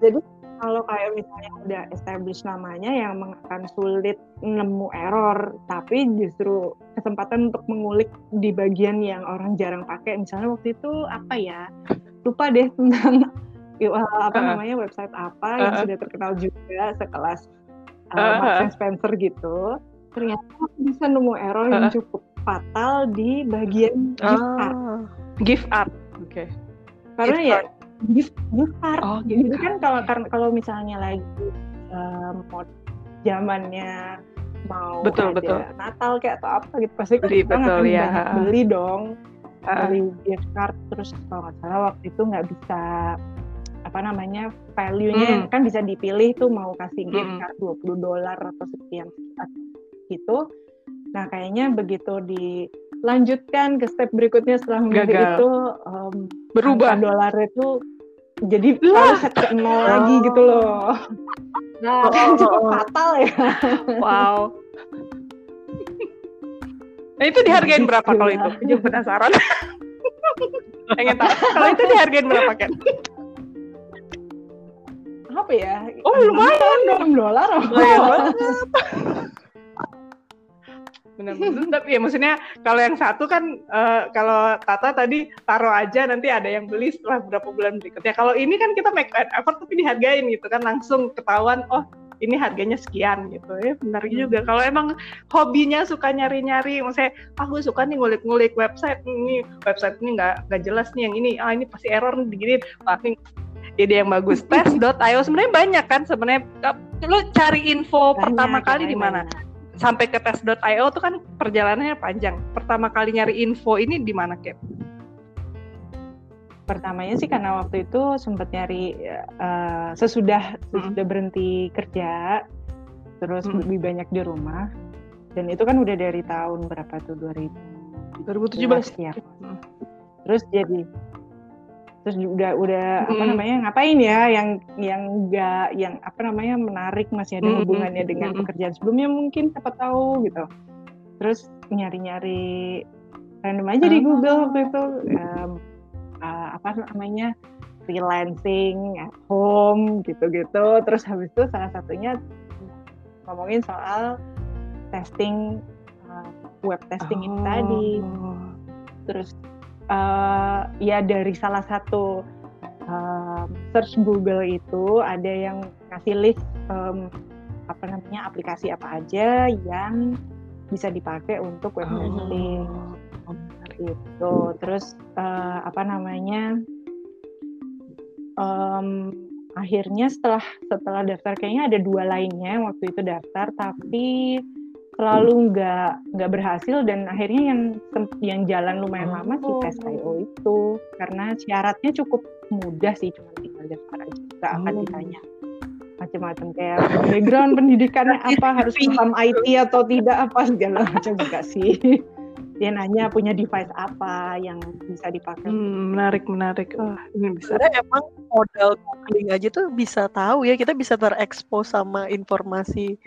Jadi kalau kayak misalnya udah establish namanya yang akan sulit nemu error, tapi justru kesempatan untuk mengulik di bagian yang orang jarang pakai. Misalnya waktu itu apa ya? Lupa deh tentang apa namanya website apa yang sudah terkenal juga sekelas uh, uh, Marks Spencer gitu. Ternyata bisa nemu error yang cukup fatal di bagian gift art. Gift art, oke. Okay. Karena gift ya gift gift card oh, gift gitu kan kalau kalau misalnya lagi um, zamannya mau betul, ada betul. Natal kayak atau apa gitu pasti beli, kita betul, ya. beli dong uh. beli gift card terus kalau nggak salah waktu itu nggak bisa apa namanya value-nya hmm. kan bisa dipilih tuh mau kasih gift hmm. card 20 dolar atau sekian gitu nah kayaknya begitu di lanjutkan ke step berikutnya setelah mengambil itu um, berubah. dolar itu jadi harus set ke nol lagi gitu loh. Nah. Oh, kan cukup fatal ya? Wow. Nah itu dihargain berapa kalau itu? Jadi penasaran. Pengen tahu. Kalau itu dihargain berapa kan apa ya? Oh lumayan dong. dolar benar-benar tapi ya maksudnya kalau yang satu kan uh, kalau Tata tadi taruh aja nanti ada yang beli setelah beberapa bulan berikutnya. Kalau ini kan kita make effort tapi dihargain gitu kan langsung ketahuan oh ini harganya sekian gitu. Ya benar hmm. juga. Kalau emang hobinya suka nyari-nyari maksudnya aku ah, suka nih ngulik-ngulik website ini website ini nggak nggak jelas nih yang ini ah ini pasti error nih begini pasti ide yang bagus. Tes.io sebenarnya banyak kan sebenarnya. Lo cari info banyak, pertama kali di mana sampai ke tes.io tuh kan perjalanannya panjang. Pertama kali nyari info ini di mana, Kat? Pertamanya sih karena waktu itu sempat nyari uh, sesudah mm sesudah berhenti kerja, terus mm lebih banyak di rumah. Dan itu kan udah dari tahun berapa tuh 2000 2017 ya. Mm. Terus jadi terus udah udah hmm. apa namanya ngapain ya yang yang enggak yang apa namanya menarik masih ada hubungannya hmm. dengan pekerjaan sebelumnya mungkin siapa tahu gitu terus nyari-nyari random aja di Google waktu itu um, uh, apa namanya freelancing at home gitu-gitu terus habis itu salah satunya ngomongin soal testing uh, web testing oh. ini tadi terus uh, ya dari salah satu uh, search Google itu ada yang ngasih list um, apa namanya aplikasi apa aja yang bisa dipakai untuk web hosting oh. gitu terus uh, apa namanya um, akhirnya setelah setelah daftar kayaknya ada dua lainnya waktu itu daftar tapi selalu nggak nggak berhasil dan akhirnya yang yang jalan lumayan lama sih tes IO itu karena syaratnya cukup mudah sih cuma tinggal daftar aja nggak akan oh. ditanya macam-macam kayak background pendidikannya apa harus paham IT atau tidak apa segala macam juga sih dia nanya punya device apa yang bisa dipakai. Hmm, menarik, menarik. Oh, ini bisa. Sebenarnya emang modal googling aja tuh bisa tahu ya kita bisa terekspos sama informasi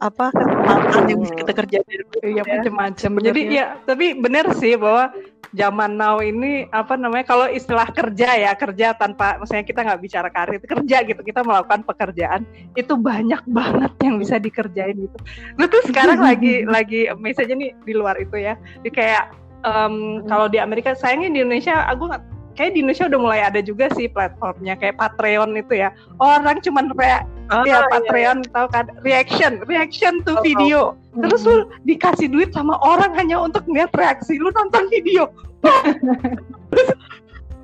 apa kesempatan yang bisa kita kerjain iya macam-macam jadi ya tapi benar sih bahwa zaman now ini apa namanya kalau istilah kerja ya kerja tanpa misalnya kita nggak bicara karir kerja gitu kita melakukan pekerjaan itu banyak banget yang bisa dikerjain gitu. Lu tuh sekarang lagi lagi misalnya nih di luar itu ya di kayak um, kalau di Amerika sayangnya di Indonesia aku nggak kayak di Indonesia udah mulai ada juga sih platformnya kayak Patreon itu ya orang cuman kayak oh, ya Patreon iya. tahu kan reaction reaction to oh, video oh. terus lu dikasih duit sama orang hanya untuk lihat reaksi lu nonton video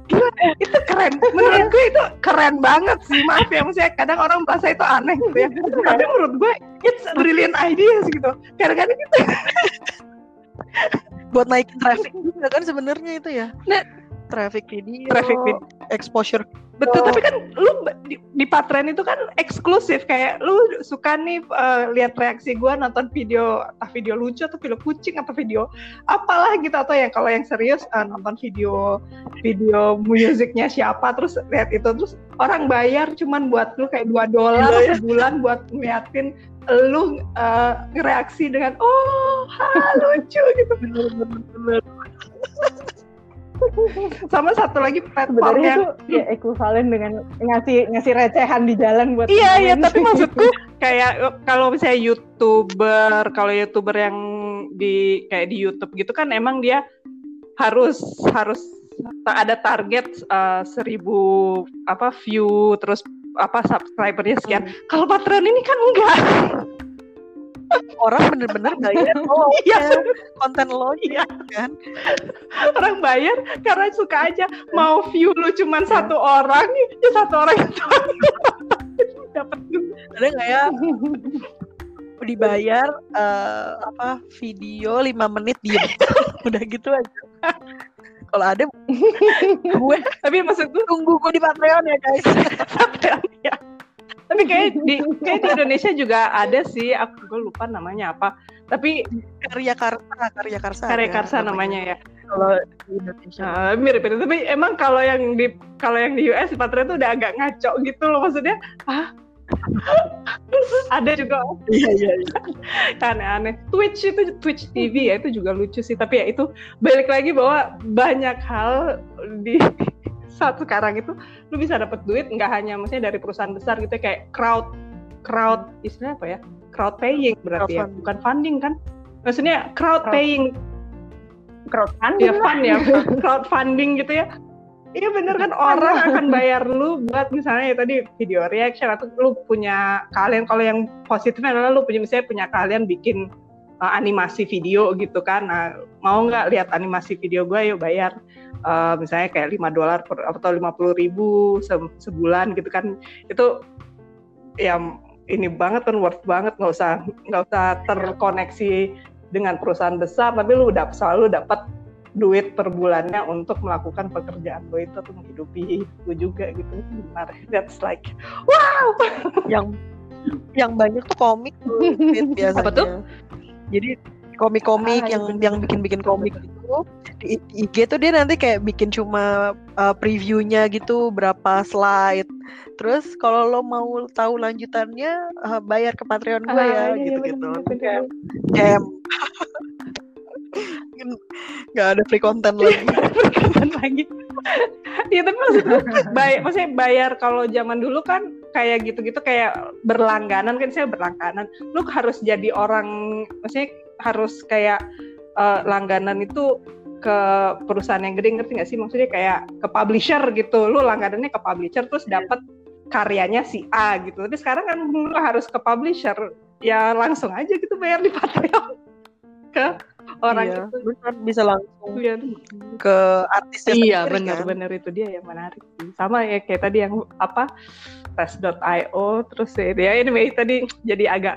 Gila, itu keren. Menurut gue itu keren banget sih. Maaf ya, maksudnya kadang orang merasa itu aneh gitu ya. Tapi menurut gue it's a brilliant ideas gitu. Kadang-kadang gitu. buat naikin traffic juga kan sebenarnya itu ya. Nah, traffic video, Traffic video. exposure. Betul, Oh. tapi kan lu di, di Patreon itu kan eksklusif kayak lu suka nih uh, lihat reaksi gua nonton video entah video lucu atau video kucing atau video apalah gitu atau yang kalau yang serius uh, nonton video video musiknya siapa terus lihat itu terus orang bayar cuman buat lu kayak dua dolar Gila ya. sebulan buat ngeliatin lu uh, reaksi dengan oh ha, lucu gitu. sama satu lagi Sebenarnya platformnya itu ya ekuivalen dengan ngasih ngasih recehan di jalan buat Iya iya tapi maksudku kayak kalau misalnya youtuber kalau youtuber yang di kayak di YouTube gitu kan emang dia harus harus ta- ada target eh, seribu apa view terus apa subscribernya sekian. Kalau Patreon ini kan enggak. Orang bener-bener bayar oh, Iya, ya, konten lo Iya. kan. orang bayar karena suka aja mau view lu cuman satu orang, ya satu orang itu dapat Ada nggak ya? Dibayar eh, apa video 5 menit diem. Udah gitu aja. Kalau ada gue tapi maksudku tunggu gue di Patreon ya guys. Patreon ya. Tapi kayak di kayak di Indonesia juga ada sih, aku gue lupa namanya apa. Tapi karya karsa karya karsa karya karsa namanya ya. kalau di Indonesia Nah, mirip mirip. Tapi emang kalau yang di kalau yang di US Patreon tuh udah agak ngaco gitu loh maksudnya. Ah, ada juga iya iya iya. aneh-aneh. Twitch itu Twitch TV ya itu juga lucu sih. Tapi ya itu balik lagi bahwa banyak hal di saat sekarang itu lu bisa dapat duit nggak hanya maksudnya dari perusahaan besar gitu kayak crowd crowd istilahnya apa ya? Crowd paying berarti ya Crowdfunding. bukan funding kan? Maksudnya crowd Crowd- paying. Crowdfunding ya lah. fund ya crowdfunding gitu ya. Iya bener kan? Orang akan bayar lu buat misalnya ya tadi video reaction atau lu punya kalian kalau yang positifnya adalah lu punya misalnya punya kalian bikin uh, animasi video gitu kan. Nah, mau nggak lihat animasi video gue yuk bayar Uh, misalnya kayak 5 dolar per atau 50 ribu se- sebulan gitu kan itu ya ini banget kan worth banget nggak usah nggak usah terkoneksi dengan perusahaan besar tapi lu udah selalu dapat duit per bulannya untuk melakukan pekerjaan lo itu tuh menghidupi lu juga gitu benar that's like wow yang yang banyak tuh komik biasanya Apa tuh? jadi komik-komik Ah, yang iya, yang bener. bikin-bikin komik itu di IG tuh dia nanti kayak bikin cuma uh, previewnya gitu berapa slide. Terus kalau lo mau tahu lanjutannya uh, bayar ke Patreon gue Ah, ya iya, iya, gitu-gitu. jam. Nggak ada free content lagi. Kapan lagi. Iya tapi maksudnya bayar, maksudnya bayar kalau zaman dulu kan kayak gitu-gitu kayak berlangganan kan saya berlangganan. Lu harus jadi orang maksudnya harus kayak eh, langganan itu ke perusahaan yang gede ngerti nggak sih? Maksudnya kayak ke publisher gitu. Lu langganannya ke publisher terus dapat karyanya si A gitu. Tapi sekarang kan lu harus ke publisher. Ya langsung aja gitu bayar di Patreon. Ke orang iya, itu kan bisa langsung Iya, ke artisnya Iya sendiri, kan? benar-benar itu dia yang menarik. Sama ya kayak tadi yang apa tes.io terus ya ya anyway tadi jadi agak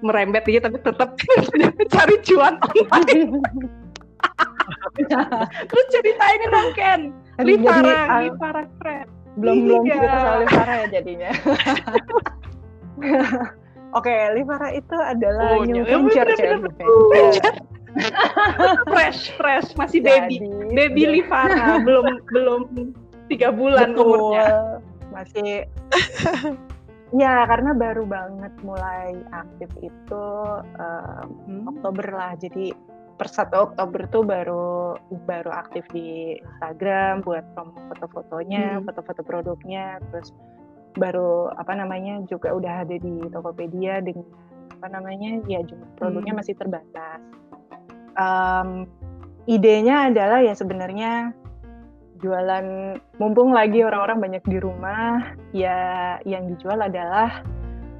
merembet gitu tapi tetap cari cuan online. terus ceritainin dong Ken. Livara, ah, Livara keren. belum belum Iya. cerita soal Livara ya jadinya. Oke, Livara itu adalah Oh, new iya, venture, bener, ya, bener, venture. fresh fresh masih baby. Jadi, Baby jadi- Livara belum belum tiga bulan Betul. umurnya. Masih Ya, karena baru banget mulai aktif itu um, Hmm. Oktober lah. Jadi per 1 Oktober tuh baru baru aktif di Instagram buat promo foto-fotonya, Hmm. foto-foto produknya, terus baru apa namanya juga udah ada di Tokopedia dengan apa namanya ya jumlah produknya Hmm. masih terbatas. Em, idenya adalah ya sebenarnya jualan mumpung lagi orang-orang banyak di rumah ya yang dijual adalah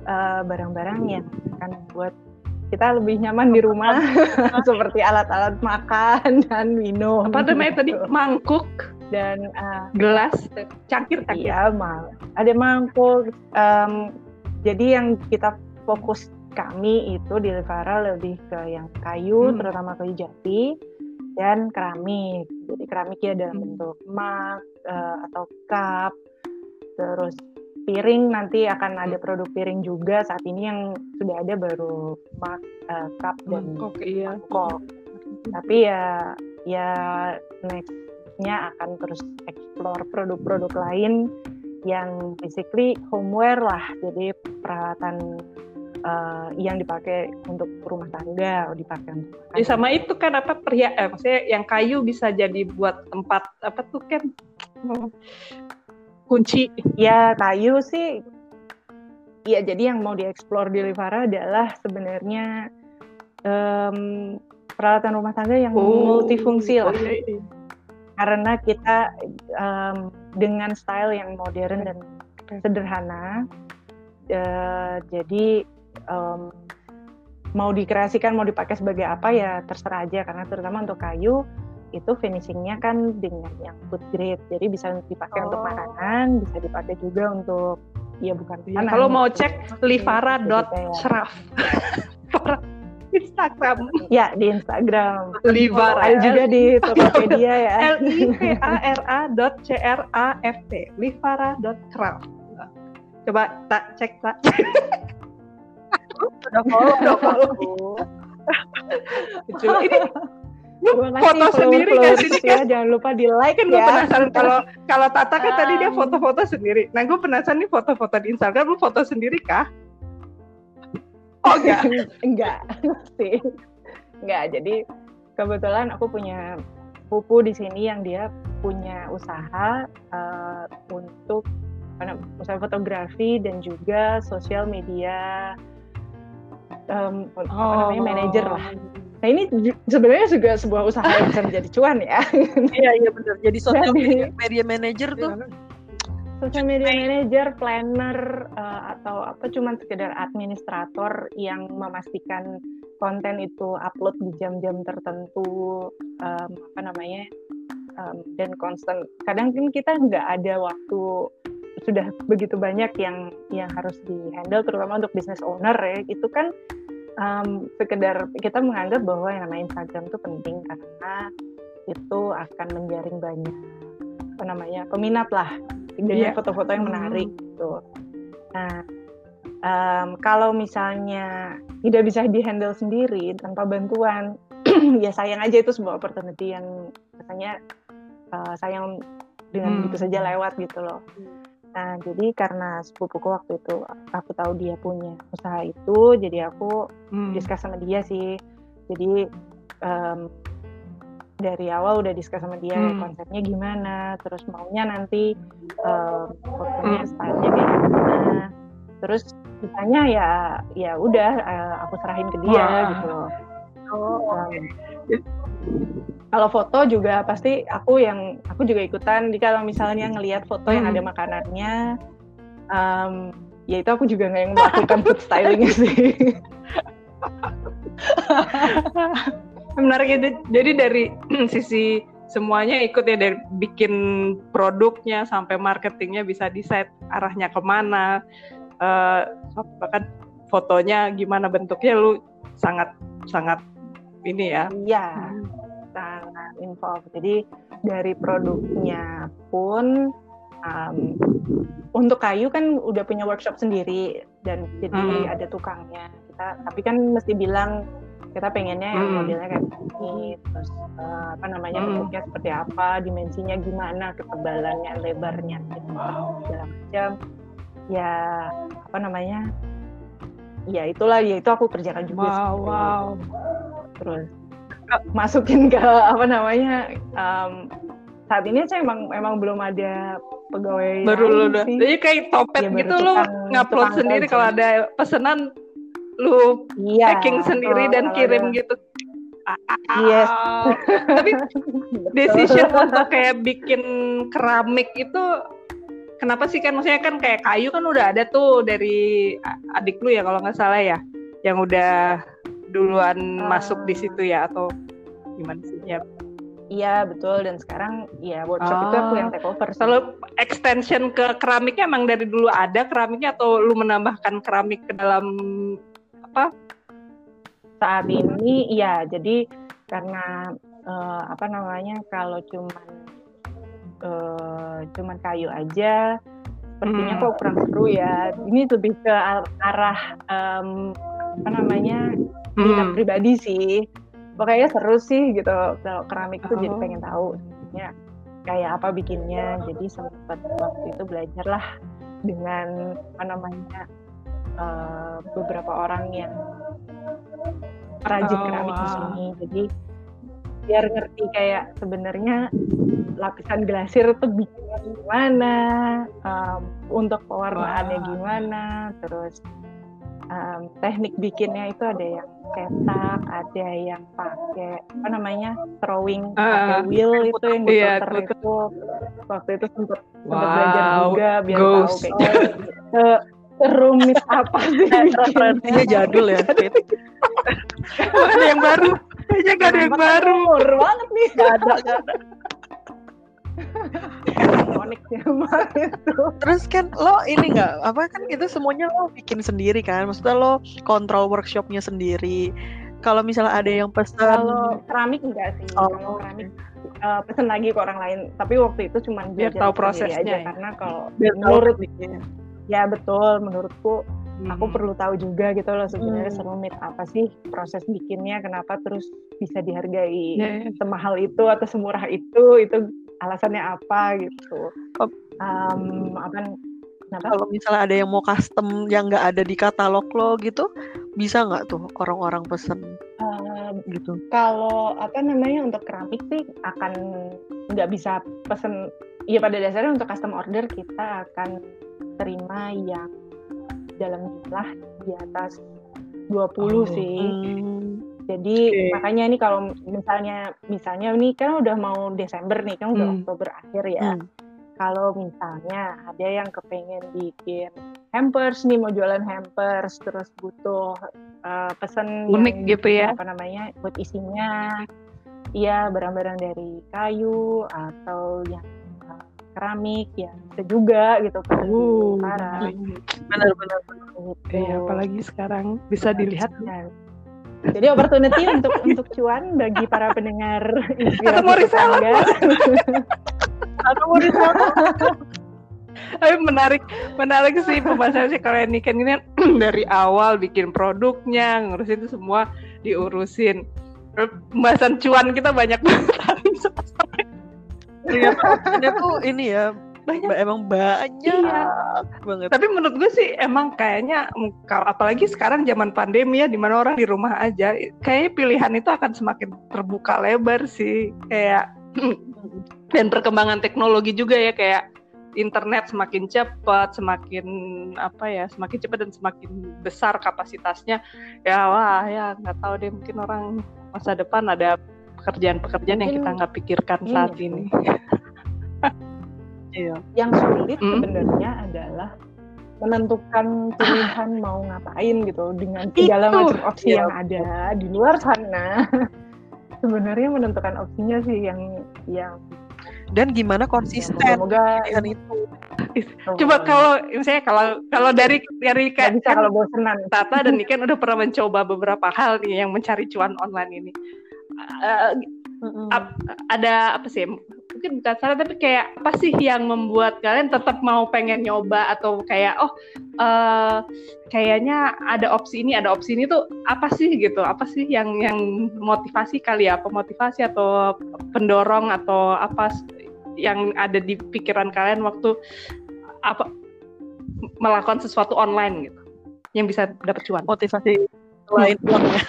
eh, barang-barang yang akan membuat kita lebih nyaman di rumah. Seperti alat-alat makan dan minum. Apa namanya tadi gitu. mangkuk dan uh, gelas cangkir cangkir. Iya mal ada mangkuk. Um, jadi yang kita fokus kami itu di Livara lebih ke yang kayu Hmm. terutama kayu jati dan keramik jadi keramiknya dalam Hmm. bentuk mug uh, atau cup. Terus piring nanti akan ada produk piring juga. Saat ini yang sudah ada baru mug uh, cup dan mangkok iya. mangkok tapi ya ya nextnya akan terus explore produk-produk lain yang basically homeware lah. Jadi peralatan eh, yang dipakai untuk rumah tangga dipakai untuk Ya, sama itu kan apa pria eh, maksudnya yang kayu bisa jadi buat tempat apa tuh kan kunci. Ya kayu sih. Ya jadi yang mau dieksplor di Livara adalah sebenarnya em, peralatan rumah tangga yang multifungsi lah. Oh, iya, iya. karena kita em, dengan style yang modern dan sederhana eh, jadi em, mau dikreasikan mau dipakai sebagai apa ya terserah aja. Karena terutama untuk kayu itu finishingnya kan dengan yang food grade. Jadi bisa dipakai untuk Oh. makanan bisa dipakai juga untuk ya bukan Iya, makanan kalau mau cek livara.shraf Jadi Instagram. Ya di Instagram. Livara. Ada juga di Tokopedia ya. L I V A R A dot C R A F T. Livara dot craft coba tak cek tak Udah follow, udah follow. Lucu. ini lu Terima foto sendiri gak sih kan ya, jangan lupa di like kan gue ya penasaran kalau kalau Tata kan tadi dia Um. foto-foto sendiri. Nah gue penasaran nih foto-foto di Instagram lu foto sendiri kah? Oh enggak. enggak sih enggak jadi kebetulan aku punya pupu di sini yang dia punya usaha eh, untuk usaha fotografi dan juga sosial media em, apa namanya manajer lah nah ini sebenarnya juga sebuah usaha yang bisa menjadi cuan ya Iya iya benar. Jadi social media, media manager tuh social media manager, planner, eh, atau apa cuman sekedar administrator yang memastikan konten itu upload di jam-jam tertentu, em, apa namanya, em, dan constant. Kadang kan kita nggak ada waktu sudah begitu banyak yang yang harus di handle, terutama untuk business owner ya. Itu kan em, sekedar kita menganggap bahwa yang namanya Instagram itu penting karena itu akan menjaring banyak apa namanya peminat lah dengan Iya. foto-foto yang menarik gitu. Nah, em, kalau misalnya tidak bisa dihandle sendiri tanpa bantuan, ya sayang aja itu sebuah opportunity yang rasanya eh, sayang dengan Hmm. begitu saja lewat gitu loh. Nah, jadi karena sepupuku waktu itu aku tahu dia punya usaha itu, jadi aku Hmm. discuss sama dia sih. Jadi em, dari awal udah discuss sama dia Hmm. konsepnya gimana, terus maunya nanti fotonya Hmm. stylenya kayak gimana. Terus sisanya ya ya udah eh, aku serahin ke dia Wah. gitu. Oh, Em, kalau foto juga pasti aku yang aku juga ikutan. Jadi kalau misalnya ngelihat foto yang Hmm. ada makanannya, em, ya itu aku juga nggak yang melakukan food stylingnya sih. Menarik ya. Jadi dari sisi semuanya ikut ya dari bikin produknya sampai marketingnya bisa decide arahnya ke mana, eh, bahkan fotonya gimana bentuknya lu sangat sangat ini ya. Iya, sangat involved. Jadi dari produknya pun em, untuk kayu kan udah punya workshop sendiri dan jadi Hmm. ada tukangnya. Kita tapi kan mesti bilang kita pengennya yang Hmm. modelnya kayak begini, terus eh, apa namanya Hmm. bentuknya seperti apa, dimensinya gimana, ketebalannya, lebarnya, gitu, segala macam. Ya apa namanya? Ya itulah, ya itu aku kerjakan juga. Wow, wow. terus masukin ke apa namanya em, saat ini saya emang emang belum ada pegawai Baru lu udah. Jadi kayak topet Ya, gitu lu ngupload sendiri kalau ada pesanan lu iya packing sendiri dan kirim ada- gitu. Yes. Tapi decision untuk kayak bikin keramik itu kenapa sih kan maksudnya kan kayak kayu kan udah ada tuh dari adik lu ya kalau nggak salah ya yang udah duluan Ah. masuk di situ ya atau gimana sih ya Iya betul dan sekarang ya workshop itu aku yang take over. sih. Kalau extension ke keramiknya emang dari dulu ada keramiknya atau lu menambahkan keramik ke dalam apa? saat ini iya jadi karena eh, apa namanya kalau cuman eh, cuman kayu aja sepertinya Hmm. kok kurang seru ya. Ini lebih ke ar- arah em, apa namanya minat Hmm. pribadi sih. Pokoknya seru sih gitu kalau keramik itu jadi Oh. pengen tahu sebenarnya kayak apa bikinnya. Jadi sempat waktu itu belajar lah dengan apa namanya eh, beberapa orang yang perajin Oh, keramik di wow. sini. Jadi biar ngerti kayak sebenarnya lapisan glasir itu bikinnya gimana, em, untuk pewarnaannya Wah. gimana, terus em, teknik bikinnya itu ada yang cetak, ada yang pakai apa namanya throwing pakai Ah, wheel itu yang iya, diputer puter. itu waktu itu sempat sempat belajar Wow, juga biar ghost. tahu kayak se- serumit apa sih Referensinya jadul ya, ada yang baru. Kayaknya gak ada yang baru. umur banget nih Gak ada, gak ada. Sonic sama itu Terus kan lo ini nggak apa kan itu semuanya lo bikin sendiri kan? Maksudnya lo kontrol workshopnya sendiri. Kalau misalnya ada yang pesan, kalau keramik enggak sih Oh. kalau keramik eh, pesen lagi ke orang lain tapi waktu itu cuma Biar belajar tahu prosesnya aja ya. karena kalau biar menurut tekniknya. ya betul menurutku aku Hmm. perlu tahu juga gitu loh sebenarnya Hmm. serumit apa sih proses bikinnya kenapa terus bisa dihargai Ya, ya. semahal itu atau semurah itu itu alasannya apa gitu Oh. Em, apa kenapa Kalau misalnya ada yang mau custom yang nggak ada di katalog lo gitu, bisa nggak tuh orang-orang pesen Em, gitu? kalau apa namanya untuk keramik sih akan nggak bisa pesen ya pada dasarnya untuk custom order kita akan terima yang dalam jumlah di atas 20 sih Hmm. Jadi Oke. makanya ini kalau misalnya misalnya ini kan udah mau Desember nih kan udah Hmm. Oktober akhir ya Hmm. kalau misalnya ada yang kepengen bikin hampers nih mau jualan hampers terus butuh uh, pesen Unik yang gitu ya. apa namanya buat isinya iya barang-barang dari kayu atau yang uh, keramik yang bisa juga gitu kan Uh, Utara, Benar-benar. gitu. Iya, apalagi sekarang bisa dilihat. Ya. Jadi opportunity untuk untuk cuan bagi para pendengar inspirasi mau reseller. tetangga. Atau mau? Tapi menarik, menarik sih pembahasan sih kalau ini kan ini dari awal bikin produknya, ngurusin itu semua diurusin. Pembahasan cuan kita banyak banget. Ternyata opsinya tuh ini ya, banyak. ba- emang banyak Iya. banget. Tapi menurut gue sih emang kayaknya kalau apalagi sekarang zaman pandemi ya di mana orang di rumah aja, kayaknya pilihan itu akan semakin terbuka lebar sih. Kayak dan perkembangan teknologi juga ya kayak internet semakin cepat, semakin apa ya, semakin cepat dan semakin besar kapasitasnya. Ya wah ya nggak tahu deh mungkin orang masa depan ada pekerjaan-pekerjaan yang kita nggak pikirkan ini saat ini. Iya. Yang sulit Hmm. sebenarnya adalah menentukan pilihan mau ngapain gitu dengan segala Itu. macam opsi Iya. yang ada di luar sana. sebenarnya menentukan opsinya sih yang yang Dan gimana konsisten moga-moga pilihan itu? Coba kalau misalnya kalau kalau dari dari bisa kan kalau bosenan. Tata dan Niken udah pernah mencoba beberapa hal nih yang mencari cuan online ini. Eh, Mm-mm. ap- ada apa sih? Mungkin bukan salah tapi kayak apa sih yang membuat kalian tetap mau pengen nyoba atau kayak oh eh kayaknya ada opsi ini ada opsi ini tuh apa sih gitu? Apa sih yang yang motivasi kali ya? Apa motivasi atau pendorong atau apa yang ada di pikiran kalian waktu apa melakukan sesuatu online gitu yang bisa dapat cuan? motivasi lain uang ya.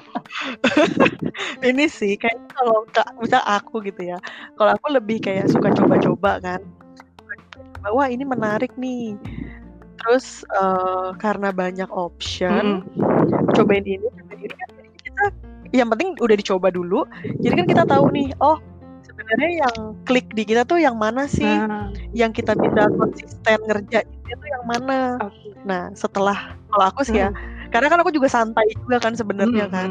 ini sih kayak kalau ka- misal aku gitu ya kalau aku lebih kayak suka coba-coba kan. Wah ini menarik nih. Terus eh, karena banyak option cobain ini cobain ini kan jadi kita yang penting udah dicoba dulu. Jadi kan kita tahu nih oh sebenarnya yang klik di kita tuh yang mana sih? Nah, yang kita bisa konsisten ngerjainnya tuh yang mana? Oke. Nah, setelah kalau aku sih ya, karena kan aku juga santai juga kan sebenarnya Hmm, kan.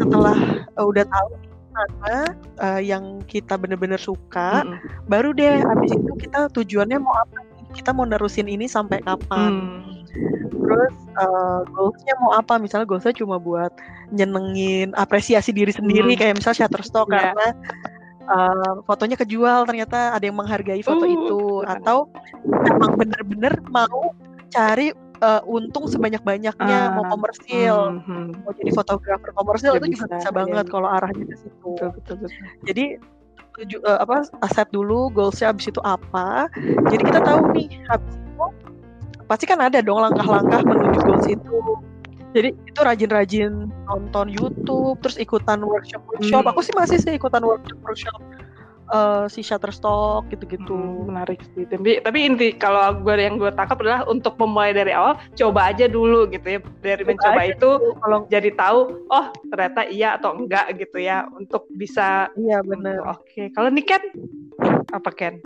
setelah uh, udah tahu mana uh, yang kita bener-bener suka, Mm-mm. baru deh habis itu kita tujuannya mau apa? Kita mau nerusin ini sampai kapan? Hmm. Terus uh, goalsnya mau apa? Misalnya goalsnya cuma buat nyenengin apresiasi diri sendiri Hmm. kayak misal Shutterstock Iya. karena uh, fotonya kejual ternyata ada yang menghargai foto Uh, itu atau emang bener-bener mau cari uh, untung sebanyak-banyaknya mau Ah, komersil Mhm. mau jadi fotografer komersil Ya itu juga bisa, bisa iya, banget iya. kalau arahnya ke situ Betul, betul, betul. jadi tuju, eh, apa aset dulu goalsnya habis itu apa jadi kita tahu nih habis itu pasti kan ada dong langkah-langkah menuju goals itu jadi itu rajin-rajin nonton YouTube terus ikutan workshop workshop Hmm. aku sih masih sih ikutan workshop eh, si Shutterstock gitu-gitu Hmm, menarik sih. Tapi tapi inti kalau gue yang gue tangkap adalah untuk memulai dari awal coba aja dulu gitu ya. Dari Coba mencoba itu kalau jadi tahu oh ternyata iya atau enggak gitu ya untuk bisa iya bener Oke, kalau nih Ken apa Ken?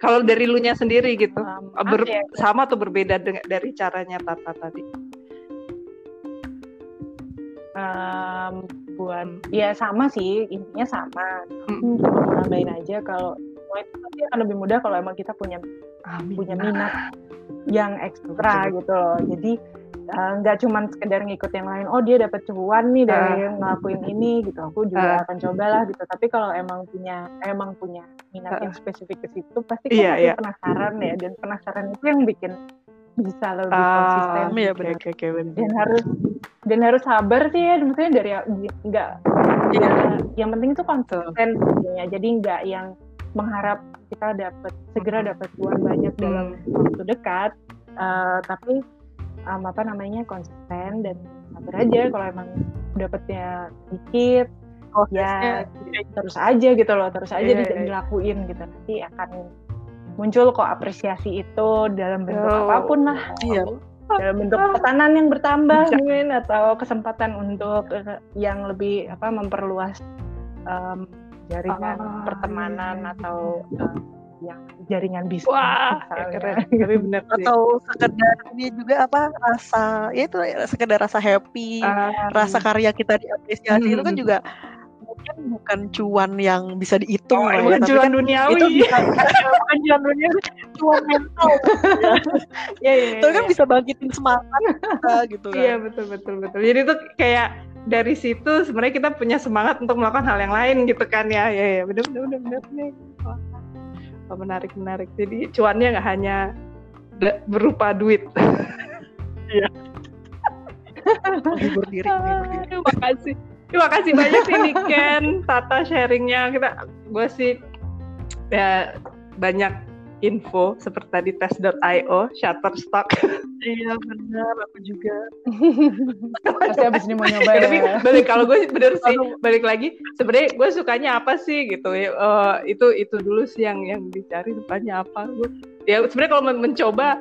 Kalau dari lu nya sendiri gitu, Um, ber- ya? sama atau berbeda dengan dari caranya Tata tadi? um, buat ya sama sih intinya sama. Mm. mau nambahin aja kalau semua itu pasti akan lebih mudah kalau emang kita punya Amin. punya minat yang ekstra gitu loh. Jadi uh, nggak cuman sekedar ngikut yang lain oh dia dapat cuan nih dari ngelakuin ini gitu. Aku juga Ah. akan cobalah gitu. Tapi kalau emang punya emang punya minat yang spesifik ke situ pasti kan Iya, pasti iya. penasaran ya. Dan penasaran itu yang bikin bisa lebih Ah, konsisten iya, gitu. benar. Oke, oke, benar. dan harus dan harus sabar sih ya maksudnya dari nggak Iya. ya, yang penting itu konsisten sebenarnya jadi nggak yang mengharap kita dapat segera dapat uang banyak dalam waktu dekat eh, tapi um, apa namanya konsisten dan sabar aja kalau emang dapatnya dikit prosesnya ya terus aja gitu loh terus aja Iya, di- iya. dilakuin gitu nanti akan muncul kok apresiasi itu dalam bentuk Oh. apa pun lah iya dalam bentuk pesanan yang bertambah Bisa. mungkin atau kesempatan untuk eh, yang lebih apa memperluas em, jaringan Ah, pertemanan iya. atau eh, yang jaringan bisnis Wah, misalnya. keren. Tapi benar sih. atau sekedar ini juga apa rasa ya itu sekedar rasa happy Ah, rasa karya kita diapresiasi itu kan Hmm. juga mungkin bukan cuan yang bisa dihitung oh, ya, cuan kan duniawi. itu bisa bukan cuan dunia cuan mental ya. Iya, iya, itu kan iya. bisa bangkitin semangat kita gitu kan Iya betul betul betul. Jadi itu kayak dari situ sebenarnya kita punya semangat untuk melakukan hal yang lain gitu kan ya. Ya ya benar benar benar benar. wah, menarik menarik. Jadi cuannya nggak hanya berupa duit. menghibur diri menghibur diri Terima kasih. Terima kasih banyak sih Niken, Tata sharingnya. Kita gue sih ya banyak info seperti tadi tes.io, Shutterstock. iya benar aku juga pasti abis ini mau nyoba Ya, ya tapi balik kalau gue bener sih balik lagi sebenarnya gue sukanya apa sih gitu ya Eh, itu itu dulu sih yang yang dicari sukanya apa gue ya sebenarnya kalau men- mencoba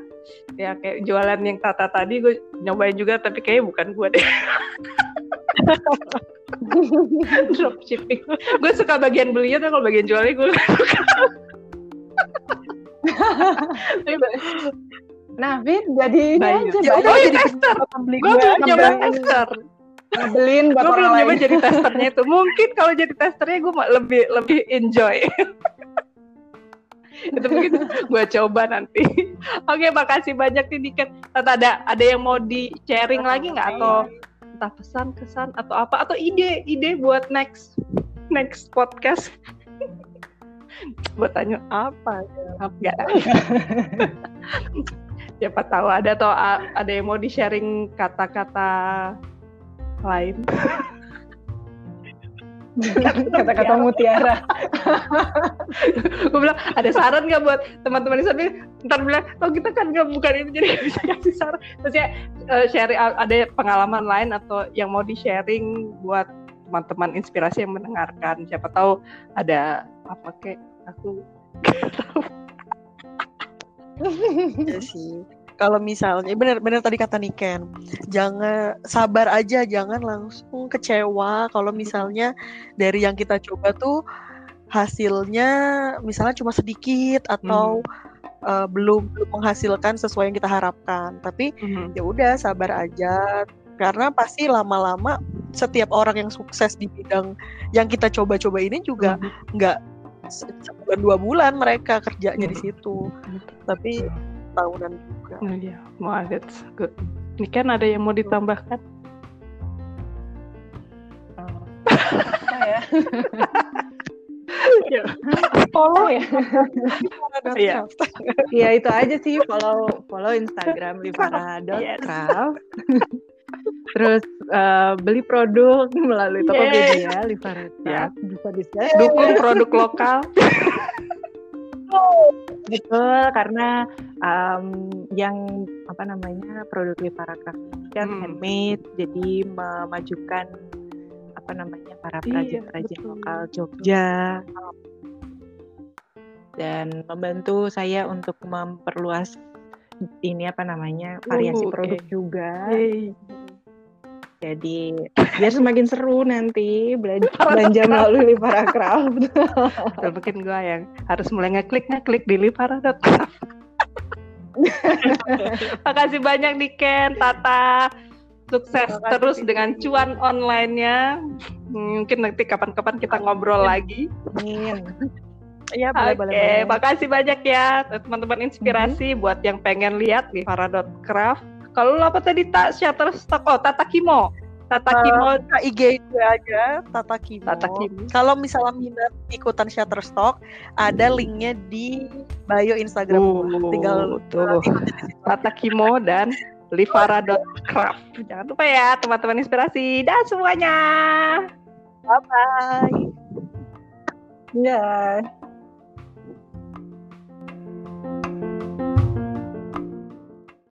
ya kayak jualan yang tata tadi gue nyobain juga tapi kayaknya bukan gue deh dropshipping. Gue suka bagian belinya tapi kalau bagian jualnya gue nah Vin jadi Banyak. aja. Ya banyak udah Oh, jadi tester. gue. belum nyoba tester. Ngebelin buat gue belum nyoba jadi testernya itu. Mungkin kalau jadi testernya gue lebih lebih enjoy. Itu mungkin gue coba nanti. Oke makasih banyak nih Diken. Tata ada ada yang mau di sharing lagi nggak? Atau entah pesan kesan atau apa atau ide ide buat next next podcast. Buat tanya apa nggak siapa tahu ada atau ada yang mau di sharing kata-kata lain kata-kata mutiara. Gue bilang ada saran nggak buat teman-teman di sana? Ntar bilang oh kita kan nggak bukan itu jadi nggak bisa kasih saran. Terus ya eh, sharing ada pengalaman lain atau yang mau di sharing buat teman-teman inspirasi yang mendengarkan. Siapa tahu ada apa kek? Aku Iya sih. Kalau misalnya benar-benar tadi kata Niken, jangan sabar aja, jangan langsung kecewa. Kalau misalnya dari yang kita coba tuh hasilnya misalnya cuma sedikit atau eh, belum belum menghasilkan sesuai yang kita harapkan. Tapi ya udah sabar aja. Karena pasti lama-lama setiap orang yang sukses di bidang yang kita coba-coba ini juga nggak se- sebulan dua bulan mereka kerjanya di Mhm. situ. Tapi tahunan juga Oh, iya, wah that's good. Ini kan ada yang mau ditambahkan? apa ya follow ya Iya. Iya itu aja sih follow follow Instagram livara.craft terus eh, beli produk melalui Tokopedia Livara Ya. Bisa bisa Dukung produk lokal. betul karena em, yang apa namanya produk ini kan Hmm. handmade jadi memajukan apa namanya para Iya, perajin-perajin betul. lokal Jogja dan membantu saya untuk memperluas ini apa namanya variasi oke. produk juga Yeay. Jadi biar semakin seru nanti belanja, belanja melalui Livara Craft Udah mungkin gue yang harus mulai ngeklik ngeklik di livara.com. Makasih banyak nih Ken, Tata. Sukses terus dengan cuan online-nya. Hmm, Mungkin nanti kapan-kapan kita ngobrol lagi. Amin. Iya Oke, boleh boleh boleh. makasih banyak ya teman-teman inspirasi buat yang pengen lihat di Farah.craft. Kalau lu apa tadi tak Shutterstock? Oh, Tata Kimo. Tata Eh, Kimo. buka IG gue aja Tata Kimo. Tata Kimo. Kalau misalnya minat ikutan Shutterstock, ada linknya di bio Instagram. Uh, Tinggal tuh. ikutin di situ. Tata Kimo dan livara.craft. Jangan lupa ya teman-teman inspirasi dan semuanya. Bye. Ya.